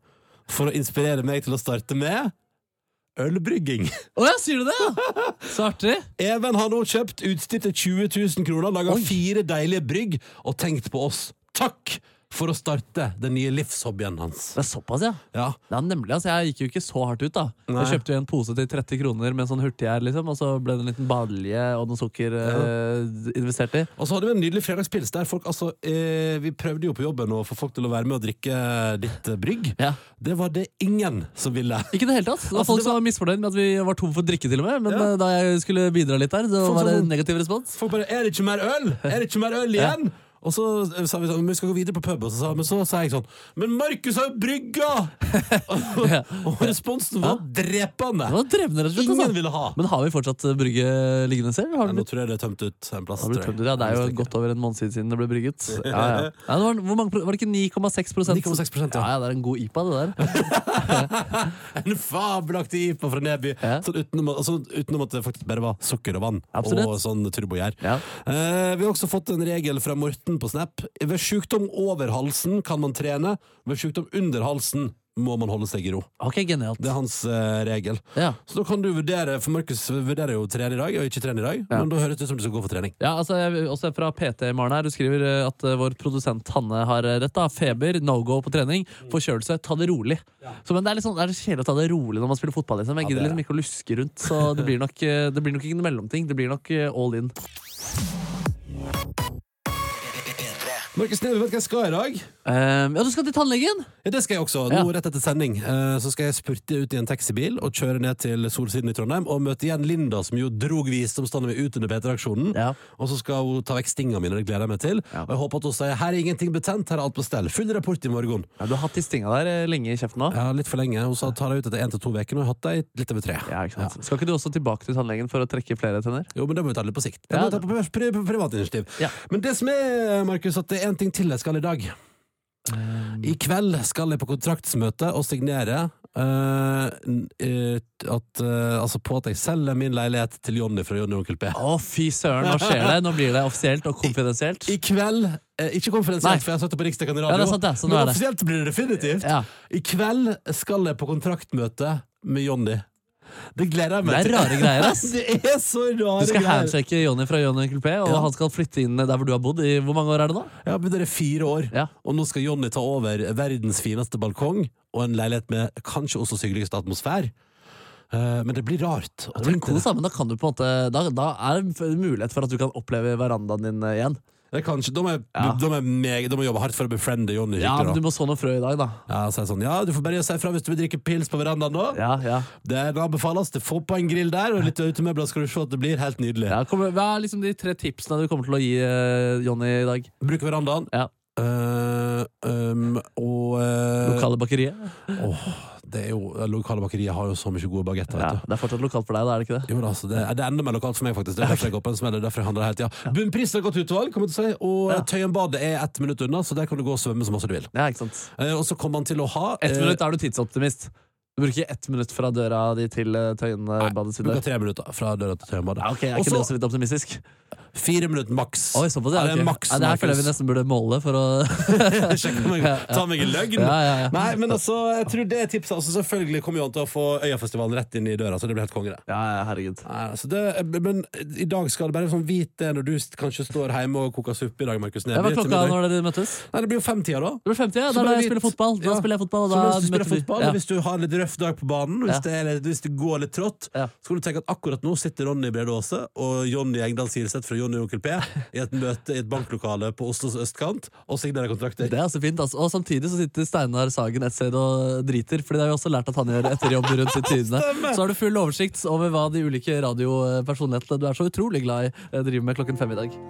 for å inspirere meg til å starte med ølbrygging. Å ja, sier du det? *laughs* Så artig. Even har nå kjøpt utstyr til 20 000 kroner, laga fire deilige brygg og tenkt på oss. Takk for å starte den nye livshobbyen hans. Det er såpass, ja. Ja, Ja, nemlig, altså Jeg gikk jo ikke så hardt ut. da Nei. Jeg kjøpte jo en pose til 30 kroner med sånn hurtiggjær, liksom, og så ble det en liten balje og noe sukker eh, investert i. Og så hadde vi en nydelig fredagspils der folk altså eh, Vi prøvde jo på jobben å få folk til å være med og drikke litt eh, brygg. Ja. Det var det ingen som ville. Ikke i det hele tatt. Det var Altså, folk det som var misfornøyd med at vi var tom for drikke, til og med. Men Ja. eh, da jeg skulle bidra litt der, så Folk var det en negativ respons. Folk bare 'Er det ikke mer øl?' Er det ikke mer øl igjen? Og så eh, sa vi sånn, vi skal gå videre på pub, og så sa, men så sa jeg sånn Men Markus har jo brygga! *laughs* og, og responsen var drepende. Det var drepende rett og slett. Ingen Altså. ville ha. Men har vi fortsatt eh, brygge liggende selv? Har Ja, nå tror jeg det er tømt ut en plass. det tømt ut? Ja, det er jo godt over en måned siden det ble brygget. *laughs* Ja, ja. Ja, det var, mange, var det ikke 9,6% 9,6%, ja. ja. ja. Det er en god IPA, det der. *laughs* En fabelaktig IPA fra Neby. Sånn utenom, altså, utenom at det faktisk bare var sukker og vann. Absolutt. Og sånn turbogjær. Ja. Eh, vi har også fått en regel fra Morten på Snap. Ved sykdom over halsen kan man trene. Ved sykdom under halsen må man holde seg i ro. Ok, genialt. Det er hans eh, regel. Ja. Så da kan du vurdere, for Markus vurderer jo å trene i dag, og ikke trene i dag, men da høres det ut som du skal gå for trening. Ja, altså, jeg, også fra PT Maren her, du skriver eh, at eh, vår produsent Hanne har eh, rett. da Feber, no go på trening, forkjølelse, ta det rolig. Så, men det er litt sånn, det er kjedelig å ta det rolig når man spiller fotball. Liksom. Jeg det gidder er liksom ikke å luske rundt, så *laughs* det blir nok, eh, det blir nok ikke en mellomting. Det blir nok eh, all in. Markus Neve, vet du hva jeg skal i dag? Um, ja, du skal til tannlegen! Ja, det skal jeg også. Nå rett etter sending eh, Så skal jeg spurte ut i en taxibil og kjøre ned til Solsiden i Trondheim og møte igjen Linda, som jo drog visdomstannet min ut under P3-aksjonen. Ja. Og så skal hun ta vekk stinga mine, det gleder jeg meg til. Ja. Og jeg håper at hun sier her er ingenting betent, her er alt på stell. Full rapport i morgen. Ja, du har hatt de stinga der eh, lenge i kjeften nå. Ja, litt for lenge. Hun sa tar deg ut etter én til to uker, og jeg har hatt deg litt over tre. Ja, ikke sant? Skal ikke du også tilbake til tannlegen for å trekke flere tenner? Jo, men det må vi ta litt på sikt. Det Ja, må vi ta på pri pri privat initiativ. Ja. Men det som er, Markus, at det er en ting til jeg skal i dag. I kveld skal jeg på kontraktsmøte og signere Uh, at, uh, altså på at jeg selger min leilighet til Jonny fra Jonny og Onkel P. Å, fy søren, nå skjer det. Nå blir det offisielt og konfidensielt. I kveld eh, Ikke konfidensielt, for jeg har sagt det på Riksdekken radio. Ja, det sant, det. Så nå men det. offisielt blir det definitivt. Ja. I kveld skal jeg på kontraktmøte med Jonny. Det gleder jeg meg Det er rare greier, ass. *laughs* Det er så rare Du skal greier. handshake Jonny fra Jonny Coupé, og Ja. han skal flytte inn der hvor du har bodd. I hvor mange år er det nå? Ja, men det er fire år, Ja. og nå skal Jonny ta over verdens fineste balkong og en leilighet med kanskje Oslos hyggeligste atmosfære. Eh, men det blir rart. Det blir kos, da, men da kan du på en måte Da, da er det mulighet for at du kan oppleve verandaen din eh, igjen. Det er kanskje, da, må jeg, Ja. de, er meg, de må jobbe hardt for å befriende Jonny Ja, men skikkelig. du da. må så noe frø i dag, da. Ja, så er det sånn, ja, du får bare si ifra hvis du vil drikke pils på verandaen nå. Ja, ja. Det anbefales. Det får på en grill der, og litt utemøbler skal du se at det blir helt nydelig. ja kommer, hva er liksom de tre tipsene du kommer til å gi uh, Jonny i dag? Bruke verandaen. Ja. Eh, um, og eh, Lokale bakeriet? åh, det er jo, lokale bakerier har jo så mye gode bagetter. Ja, du. det er fortsatt lokalt for deg, da, er det ikke det? Jo, altså, det, er, det er enda mer lokalt for meg, faktisk. Det er derfor jeg går på en smell. Er derfor jeg handler hele tida. Bunnpris er et godt utvalg, kommer jeg til å si. Og Ja. Tøyenbadet er ett minutt unna, så der kan du gå og svømme så masse du vil. Ja, ikke sant Eh, og så kommer man til å ha Ett eh, minutt er du tidsoptimist. Du bruker ett minutt fra døra di til uh, Tøyenbadet Nei, Bruker tre minutter fra døra til Tøyenbadet. Ja, ok, Er ikke ikke det så også litt optimistisk? Fire minutter maks. Oi, såpass, ja, Ja, det er maks, ja, det her føler jeg vi nesten burde måle for å *laughs* Ta meg i løgn. Ja, ja, ja. Nei, men altså, jeg tror det er tipset. Altså, selvfølgelig kommer jo han til å få Øyafestivalen rett inn i døra, så det blir helt konge, det. Ja, ja, herregud. Nei, altså det, men i dag skal det bare sånn vite det når du kanskje står hjemme og koker suppe i dag, Markus Neby. Hva er klokka når dere møtes? Nei, det blir jo femtida, da. Det blir 50, ja. Så Da det jeg spiller fotball. Da Ja. spiller jeg fotball, og da møter vi. fotball, Ja. Hvis du har en litt røff dag på banen, hvis, Ja. det, er, litt- hvis det går litt trått, Ja. så kan du tenke at akkurat nå sitter Ronny Brede Aase og Jonny Engdahl Silseth fra Jonny og Onkel P i et møte i et banklokale på Oslos østkant og signere kontrakter. Det er altså fint, altså. Og samtidig så sitter Steinar Sagen et sted og driter, Fordi det har vi også lært at han gjør etter jobb rundt i tidene. Så har du full oversikt over hva de ulike radiopersonlighetene du er så utrolig glad i, eh, driver med klokken fem i dag.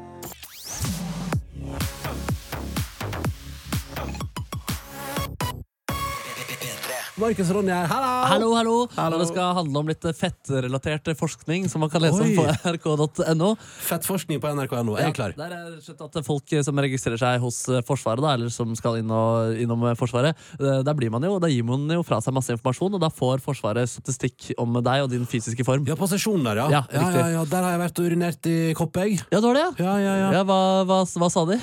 Markus Ronny her, hallo! Hallo, hallo! Det skal handle om litt fettrelatert forskning som man kan lese Oi. om på nrk.no. Fettforskning på NRK.no, jeg er klar. Der er rett og slett at folk som registrerer seg hos eh, Forsvaret, da, eller som skal inn og, innom eh, Forsvaret, eh, der blir man jo, da gir man jo fra seg masse informasjon, og da får Forsvaret statistikk om deg og din fysiske form. Ja, på sesjonen der, ja. Ja, ja, ja, ja. Der har jeg vært og urinert i kopp, jeg. Ja, du har det, ja? Ja, ja, ja. Ja, hva, hva, hva sa de?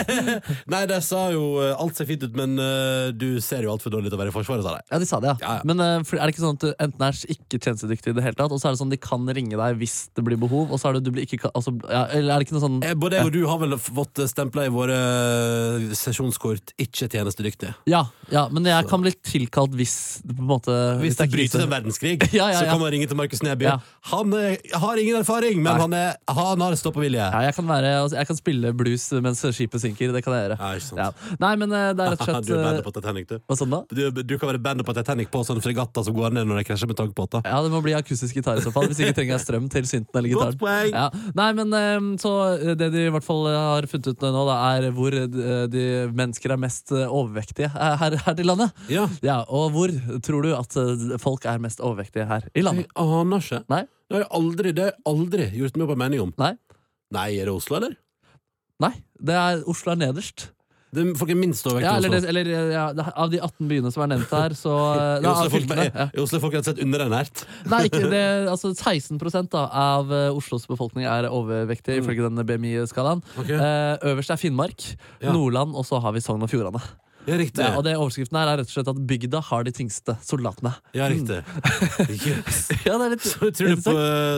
*laughs* Nei, det sa jo eh, Alt ser fint ut, men uh, du ser jo altfor dårlig ut til å være i Forsvaret, sa de. Ja, de sa det, ja. Ja, ja. Men uh, er det ikke sånn at du enten er ikke tjenestedyktig i det hele tatt, og så er det sånn de kan ringe deg hvis det blir behov, og så er det du blir ikke altså, ja, Eller er det ikke noe sånn Eh, Både jeg og du har vel fått stempla i våre eh, sesjonskort 'ikke tjenestedyktig'. Ja, ja, men jeg kan bli tilkalt hvis på en måte Hvis det er bryter en verdenskrig, *laughs* Ja, ja, så kan man ringe til Markus Neby. Han er, har ingen erfaring, men han, er, han har ståpåvilje. Ja, jeg kan, være, altså, jeg kan spille blues mens skipet synker. Det kan jeg gjøre. Nei, men uh, det er rett og slett *laughs* du er bandet eh, på Titanic, du. Hva sånn da? Du, du kan være bandet på Titanic på sånne fregatter som går ned når de krasjer med tankbåter. Ja, Det må bli akustisk gitar i så fall. Hvis ikke trenger jeg strøm til synten eller gitaren. Ja. Nei, men eh, så eh, Det de i hvert fall har funnet ut nå, da, er hvor eh, de mennesker er mest eh, overvektige eh, her, her i landet. Ja. Ja, Og hvor tror du at eh, folk er mest overvektige her i Jeg landet? aner ikke. Nei? Det har jeg aldri, det har jeg aldri gjort meg opp en mening om. Nei? Nei, er det Oslo, eller? Nei, det er Oslo er nederst. Det er folk er minst overvektige Ja, eller, det, eller ja, Av de 18 byene som er nevnt her, så *laughs* I Oslo er folk, folk rett og slett underernært. Nei, ikke det, altså 16 da, av eh, Oslos befolkning er overvektige, ifølge den BMI-skalaen. Okay. Eh, øverst er Finnmark, Ja. Nordland, og så har vi Sogn og Fjordane. Ja, riktig. Ja, og det Overskriften her er rett og slett at bygda har de tyngste soldatene. Ja, riktig. Yes. *laughs* Ja, det er litt Så utrolig, på,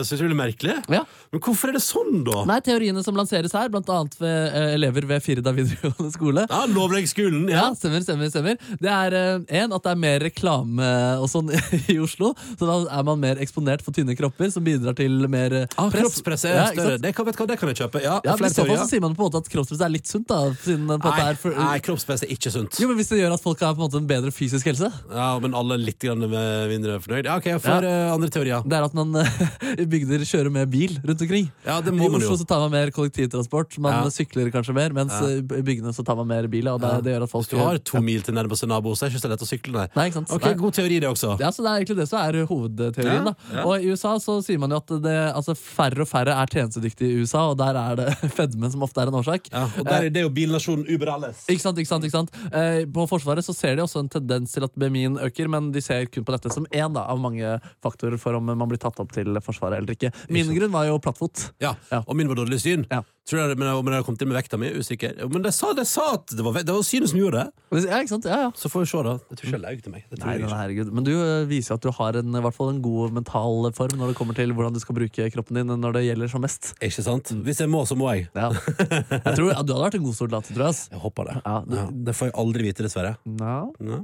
så utrolig merkelig. Ja. Men hvorfor er det sånn, da? Nei, Teoriene som lanseres her, annet ved uh, elever ved Firda videregående skole, Ja, Lovleggsskolen. Ja, Ja. stemmer, stemmer, stemmer. Det er eh, en, at det er mer reklame og sånn *laughs* i Oslo. Så da er man mer eksponert for tynne kropper, som bidrar til mer uh, Ah, press. kroppspresset er Ja, større. Det kan, vet det kan jeg kjøpe. Ja, Ja, men I så fall så sier man på en måte at kroppspress er litt sunt. da siden på Nei, er for, nei, kroppspress er ikke sunt. Jo, men Hvis det gjør at folk har på en måte en bedre fysisk helse Ja, Men alle er litt grann med- mindre fornøyd. Ja, ok, jeg får eh, andre teorier. Det er at man eh, *laughs* i bygder kjører med bil rundt omkring. Ja, det I må man Oslo jo. så tar man mer kollektivtransport, man Ja. sykler kanskje mer, mens Ja. eh, i bygdene så tar man mer bil. Og det, Ja. det gjør at folk Hvis du har to mil til nærmeste nabo, så er det ikke så lett å sykle, nei. Nei, ikke sant? Ok, Nei. God teori, det også. Ja, så Det er egentlig det som er hovedteorien. Ja, da Og I USA så sier man jo at det, altså, færre og færre er tjenestedyktige i USA, og der er det *laughs* fedme som ofte er en årsak. Ja, og der, Det er jo bilnasjonen Uber Alles. Ikke sant, ikke sant, ikke sant? Eh, på Forsvaret så ser de også en tendens til at BMI-en øker, men de ser kun på dette som én av mange faktorer for om man blir tatt opp til Forsvaret eller ikke. Min grunn var jo plattfot. Ja, Ja. Og min var dårlig syn. Ja. Tror jeg, men, men jeg har kommet inn med vekta mi, usikker. Men de sa, de sa at det var, det var synet som gjorde det. Ja, ikke sant? Ja, ja. Så får vi se, da. Jeg tror ikke jeg laug til meg. Nei, nei, herregud. Men du eh, viser at du har en, i hvert fall en god mental form når det kommer til hvordan du skal bruke kroppen din når det gjelder som mest. Ikke sant? Hvis jeg må, så må jeg. Ja. Jeg tror, ja, du hadde vært en god soldat, tror jeg. Jeg håper det. Ja, du- Ja, det får jeg aldri vite, dessverre. Ja. Ja.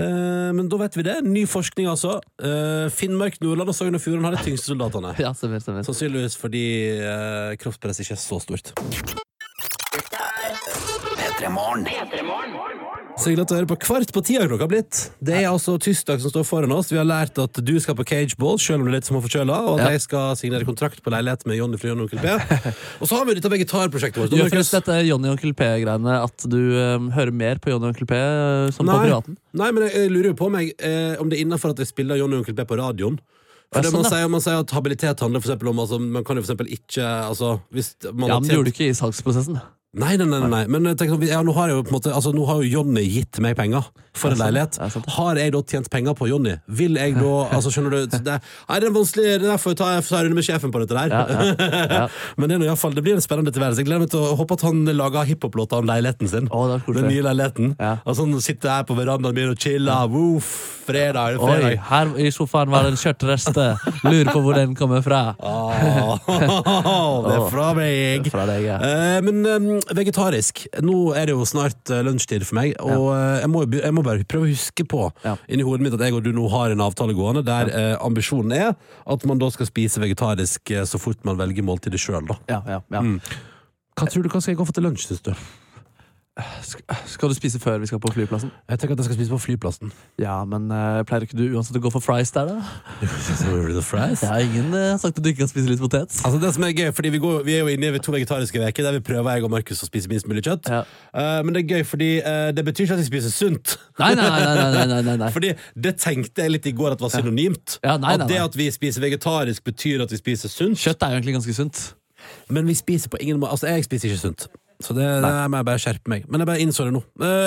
Uh, men da vet vi det. Ny forskning, altså. Uh, Finnmark, Nordland og Sogn og Fjordane har de tyngste soldatene. Ja, stemmer, stemmer. Sannsynligvis fordi uh, kroppspresset ikke er så stort. P3 Morgen. Så hyggelig at du hører på Kvart på tida klokka blitt. Det er altså tirsdag som står foran oss. Vi har lært at du skal på cageball, selv om du er litt småforkjøla, og at Ja. jeg skal signere kontrakt på leilighet med Jonny fra Jonny Onkel P. *laughs* Og så har vi dette vegetarprosjektet vårt. Gjør forresten dette Jonny og Onkel P-greiene at du um, hører mer på Jonny og Onkel P som som på privaten? Nei, men jeg, jeg lurer jo på meg eh, om det er innafor at jeg spiller Jonny Onkel P på radioen. For det man, sånn, sier, man sier at habilitet handler for om altså, Man kan jo for eksempel ikke altså, hvis man Ja, har men det tjent- gjorde du ikke i salgsprosessen. Nei, nei, nei, nei. Men tenk sånn, ja, nå har jeg jo på en måte Altså, nå har jo Jonny gitt meg penger for en leilighet. Har jeg da tjent penger på Jonny? Vil jeg da *laughs* Altså, skjønner du det, Nei, det er vanskelig, det er derfor jeg tar jeg tar en runde med sjefen på dette der. Ja, ja. *laughs* Men det, er noe, i hvert fall, det blir en spennende tilværelse. Jeg gleder meg til å håpe at han lager hiphop-låter om leiligheten sin. Er koselig. Den nye leiligheten. Ja. Altså, han sitter her på verandaen min og chiller. Woof, fredag, fredag. Oi, her i sofaen var det en kjøttrest. Lurer på hvor den kommer fra. Oh, *laughs* det er fra meg. Fra deg, ja. Eh, men eh, vegetarisk. Nå er det jo snart eh, lunsjtid for meg, og eh, jeg, må, jeg må bare prøve å huske på Ja. inni hodet mitt at jeg og du nå har en avtale gående der eh, ambisjonen er at man da skal spise vegetarisk eh, så fort man velger måltidet sjøl, da. Ja, ja, ja. Mm. Hva tror du hva skal jeg gå for til lunsj, syns du? Sk- Skal du spise før vi skal på flyplassen? Jeg tenker at jeg skal spise på flyplassen. Ja, men uh, pleier ikke du uansett å gå for fries der, da? *laughs* fries? Ja, ingen uh, har sagt at du ikke kan spise litt potet. Altså det som er gøy, fordi vi, går, vi er jo inne i to vegetariske uker der vi prøver jeg og Markus å spise minst mulig kjøtt. Ja. Uh, men det er gøy, fordi det betyr ikke at vi spiser sunt. Nei, nei, nei, nei, nei, nei, nei. *laughs* Fordi det tenkte jeg litt i går at var synonymt. Ja, nei, At det at vi spiser vegetarisk betyr at vi spiser sunt. Kjøtt er jo egentlig ganske sunt. Men vi spiser på ingen måte Altså, jeg spiser ikke sunt. Så det, det må jeg bare skjerpe meg. Men jeg bare innså det nå. Eh.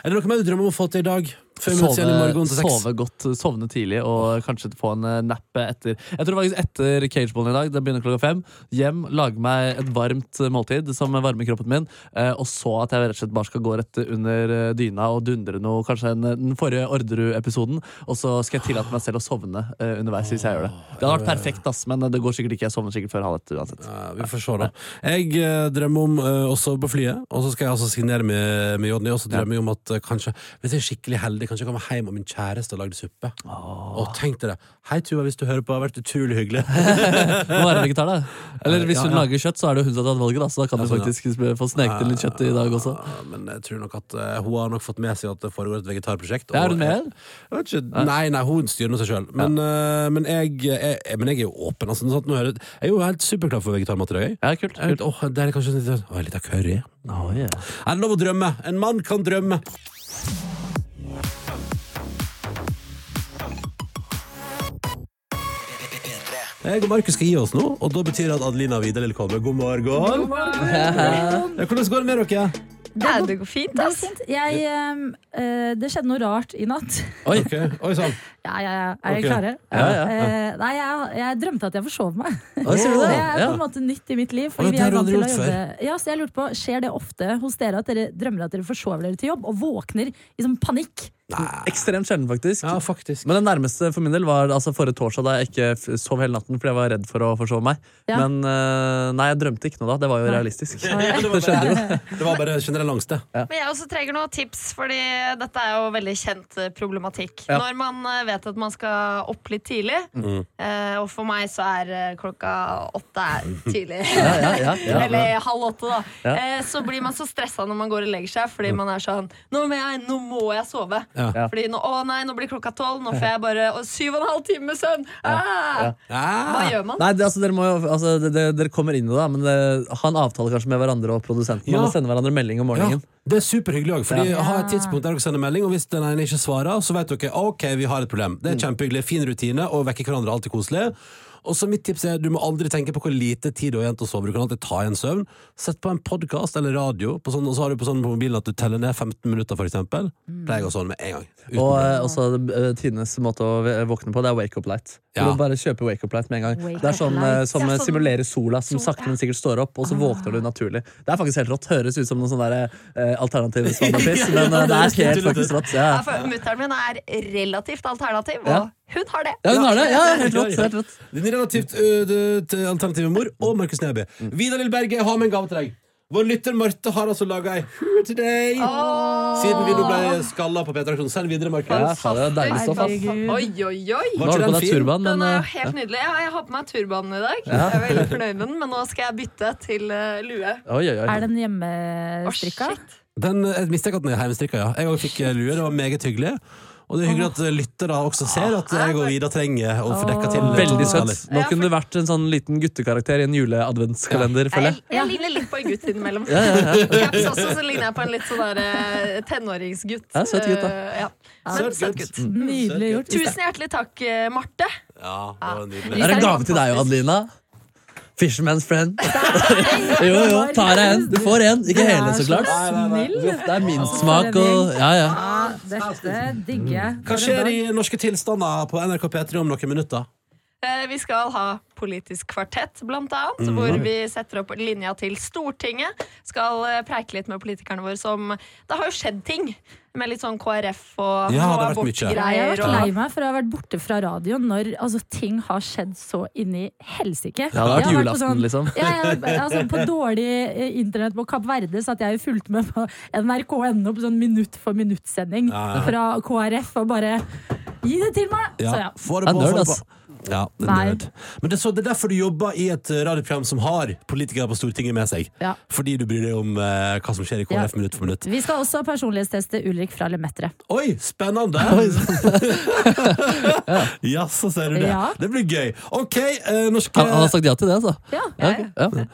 Er det noe mer du drømmer om å få til i dag? Sove, sove godt, sovne tidlig og kanskje få en nappe napp etter Jeg tror faktisk etter cageballen i dag. Det begynner klokka fem. Hjem, lage meg et varmt eh, måltid som varmer kroppen min. eh, Og så at jeg rett og slett bare skal gå rett under eh, dyna og dundre noe, kanskje en, den forrige Orderud-episoden. Og så skal jeg tillate meg selv å sovne eh, underveis hvis jeg gjør det. Det hadde vært perfekt, ass, men det går sikkert ikke. Jeg sovner sikkert før halv ett uansett. Ja, vi får se, da. Jeg eh, drømmer om eh, å sove på flyet, og så skal jeg altså signere med, med Jonny. Og så drømmer jeg om at eh, kanskje, hvis jeg er skikkelig heldig, kanskje jeg kommer hjem og min kjæreste har lagd suppe. Og tenkte det. Hei, Tuva, hvis du hører på, det har vært utrolig hyggelig. *laughs* Må være vegetar, da. Eller hvis Ja, hun ja. lager kjøtt, så er det hun som har tatt valget, da. Så da kan du sånn, faktisk få sneket inn litt kjøtt i dag også. Ja, Men jeg tror nok at uh, hun har nok fått med seg at det foregår et vegetarprosjekt. Er hun med? jeg- nei, nei, hun styrer nå seg sjøl. Men, uh, men, jeg, jeg, men jeg er jo åpen. Altså, sånn jeg er jo helt superklar for vegetarmat i dag. Ja, kult. Kult. åh, det er kanskje litt, åh, litt av curry. Oh, yeah. Er det lov å drømme? En mann kan drømme. Jeg og Markus skal gi oss nå, og da betyr det at Adelina Vidar vil komme. God morgen. *laughs* Ja, hvordan går det med dere? Det, det går fint, Det, er ass. fint. Jeg, eh, det skjedde noe rart i natt. Oi. okay. Oi sann. Ja, ja, ja. Er dere okay. klare? Ja, ja, ja. Eh, nei, jeg, jeg drømte at jeg forsov meg. Oh, det? Det er på en måte nytt i mitt liv. Fordi det vi har er du vant aldri til å gjort jobbe Ja, så jeg lurte på, Skjer det ofte hos dere at dere drømmer at dere forsover dere til jobb og våkner i sånn panikk? Ekstremt sjelden, faktisk. Ja, faktisk. Men det nærmeste for min del var altså forrige torsdag da jeg ikke sov hele natten fordi jeg var redd for å forsove meg. Ja. Men uh, nei, jeg drømte ikke noe da. Det var jo Nei. realistisk. Ja, det, var *laughs* bare, det var bare generell angst, det. Men jeg også trenger noen tips, fordi dette er jo veldig kjent eh, problematikk. Ja. Når man eh, vet at man skal opp litt tidlig, Mm. eh, og for meg så er klokka åtte er tidlig. Ja, ja, ja, ja. *laughs* Eller halv åtte, da. Ja. Eh, så blir man så stressa når man går og legger seg, fordi man er sånn Nå må jeg, nå må jeg sove. Ja. Ja. Fordi nå, å nei, nå blir klokka tolv, nå får jeg bare å, syv og en halv time med søvn. Ah! Hva gjør man? Nei, det, altså, dere, må jo, altså, det, det, dere kommer inn i det, men det, ha en avtale kanskje med hverandre og produsenten. Ja. Man må sende hverandre melding om morgenen. Det er superhyggelig òg, fordi ha et tidspunkt der dere sender melding, og hvis den ene ikke svarer, så vet dere ok, vi har et problem. Det er kjempehyggelig, fin rutine, og vekker hverandre er alltid koselig. Og så mitt tips er, du må aldri tenke på hvor lite tid du har igjen til å sove. Du kan alltid ta igjen søvn. Sett på en podkast eller radio, på sånn, og så har du på sånn på mobilen at du teller ned 15 minutter, for eksempel. Pleier jeg å sånn med en gang. Uten Og eh, også eh, tidenes måte å våkne på, det er wake up light. Du Ja. må bare kjøpe wake up light med en gang. Wake det er sånn light. eh, som Ja, eh, sånn- simulerer sola, som Sol, sakte, men sikkert står opp, og så våkner du naturlig. Det er faktisk helt rått. Høres ut som noen sånn der, eh, alternativ svannapiss, *laughs* men det er helt faktisk rått. Ja, Ja, Mutter'n min er relativt alternativ, og Ja. Hun har det. ja, hun har det. Ja, helt Ja, rått. ja. Helt rått. Din relativt ø, alternative mor og Markus Neby. Vidar Lillberget, jeg har med en gave til deg. Vår lytter Marte har altså laga ei hue til deg. Siden vi nå ble skalla på P3-aksjonen. Send videre, Markus. Ja, faen, det er deilig stoff. ass. Oi, oi, oi! Nå har du på deg turban, men Den er jo eh, helt nydelig. Ja, jeg har på meg turbanen i dag. Jeg er veldig fornøyd med den, men nå skal jeg bytte til lue. oi, oi, oi. Er den hjemmestrikka? Oh, Den, jeg mistenker at den er hjemmestrikka, ja. Jeg òg fikk eh, lue. Det var meget hyggelig. Og det er hyggelig at lytter da også ser at jeg og Ida trenger å få dekka til Veldig søtt. Nå kunne du vært en sånn liten guttekarakter i en juleadventskalender, føler Jeg, jeg. ligner litt på en gutt innimellom. Ja, ja, ja. *laughs* Caps også, så ligner jeg på en litt sånn der, eh, tenåringsgutt. Ja, søt gutt, da. Eh, ja. Søt søt gutt. gutt. Nydelig gjort. Tusen hjertelig takk, eh, Marte. Ja, det var nydelig. Det er en gave til deg Adelina. Fisherman's friend. *laughs* *laughs* jo, jo, tar jeg en. Du får en. Ikke hele, så klart. Det er minstsmak og Ja, ja. Dette digger jeg. Hva skjer i norske tilstander på NRK P3 om noen minutter? Eh, Vi skal ha Politisk kvartett, blant annet, mm. hvor vi setter opp linja til Stortinget. Skal eh, preike litt med politikerne våre som Det har jo skjedd ting med litt sånn KrF og Ja, mye. Jeg har vært lei meg for å ha vært borte fra radioen når altså, ting har skjedd så inni helsike. Ja, det har vært julaften, sånn- liksom. Ja, jeg, altså, på dårlig eh, internett på Kapp Verde satt jeg og fulgte med på nrk.no på sånn minutt for minutt-sending Ja, ja. fra KrF og bare Gi det til meg! Så ja. Få det Det på, få det på. Ja, er nerd. Men det er, så, det er derfor du jobber i et eh, radioprogram som har politikere på Stortinget med seg. Ja. Fordi du bryr deg om eh, hva som skjer i KrF minutt for minutt. Vi skal også personlighetsteste Ulrik fra Lemetre. Oi, spennende! *laughs* Jaså, ser du det. Ja. Det blir gøy. OK, eh, norske Han, han har sagt ja til det, altså. Ja. Ja, okay. ja.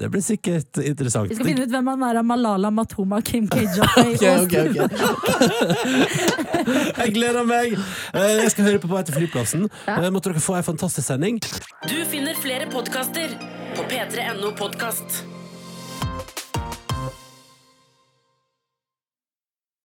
Det blir sikkert interessant. Vi skal finne ut hvem han er av Malala Matoma, Kim K-Jong *laughs* Ok, ok, ok. *laughs* Jeg gleder meg! Eh, Jeg skal høre på på vei til flyplassen. Eh, Måtte dere få ei fantastisk sending. Du finner flere podkaster på p3.no podkast.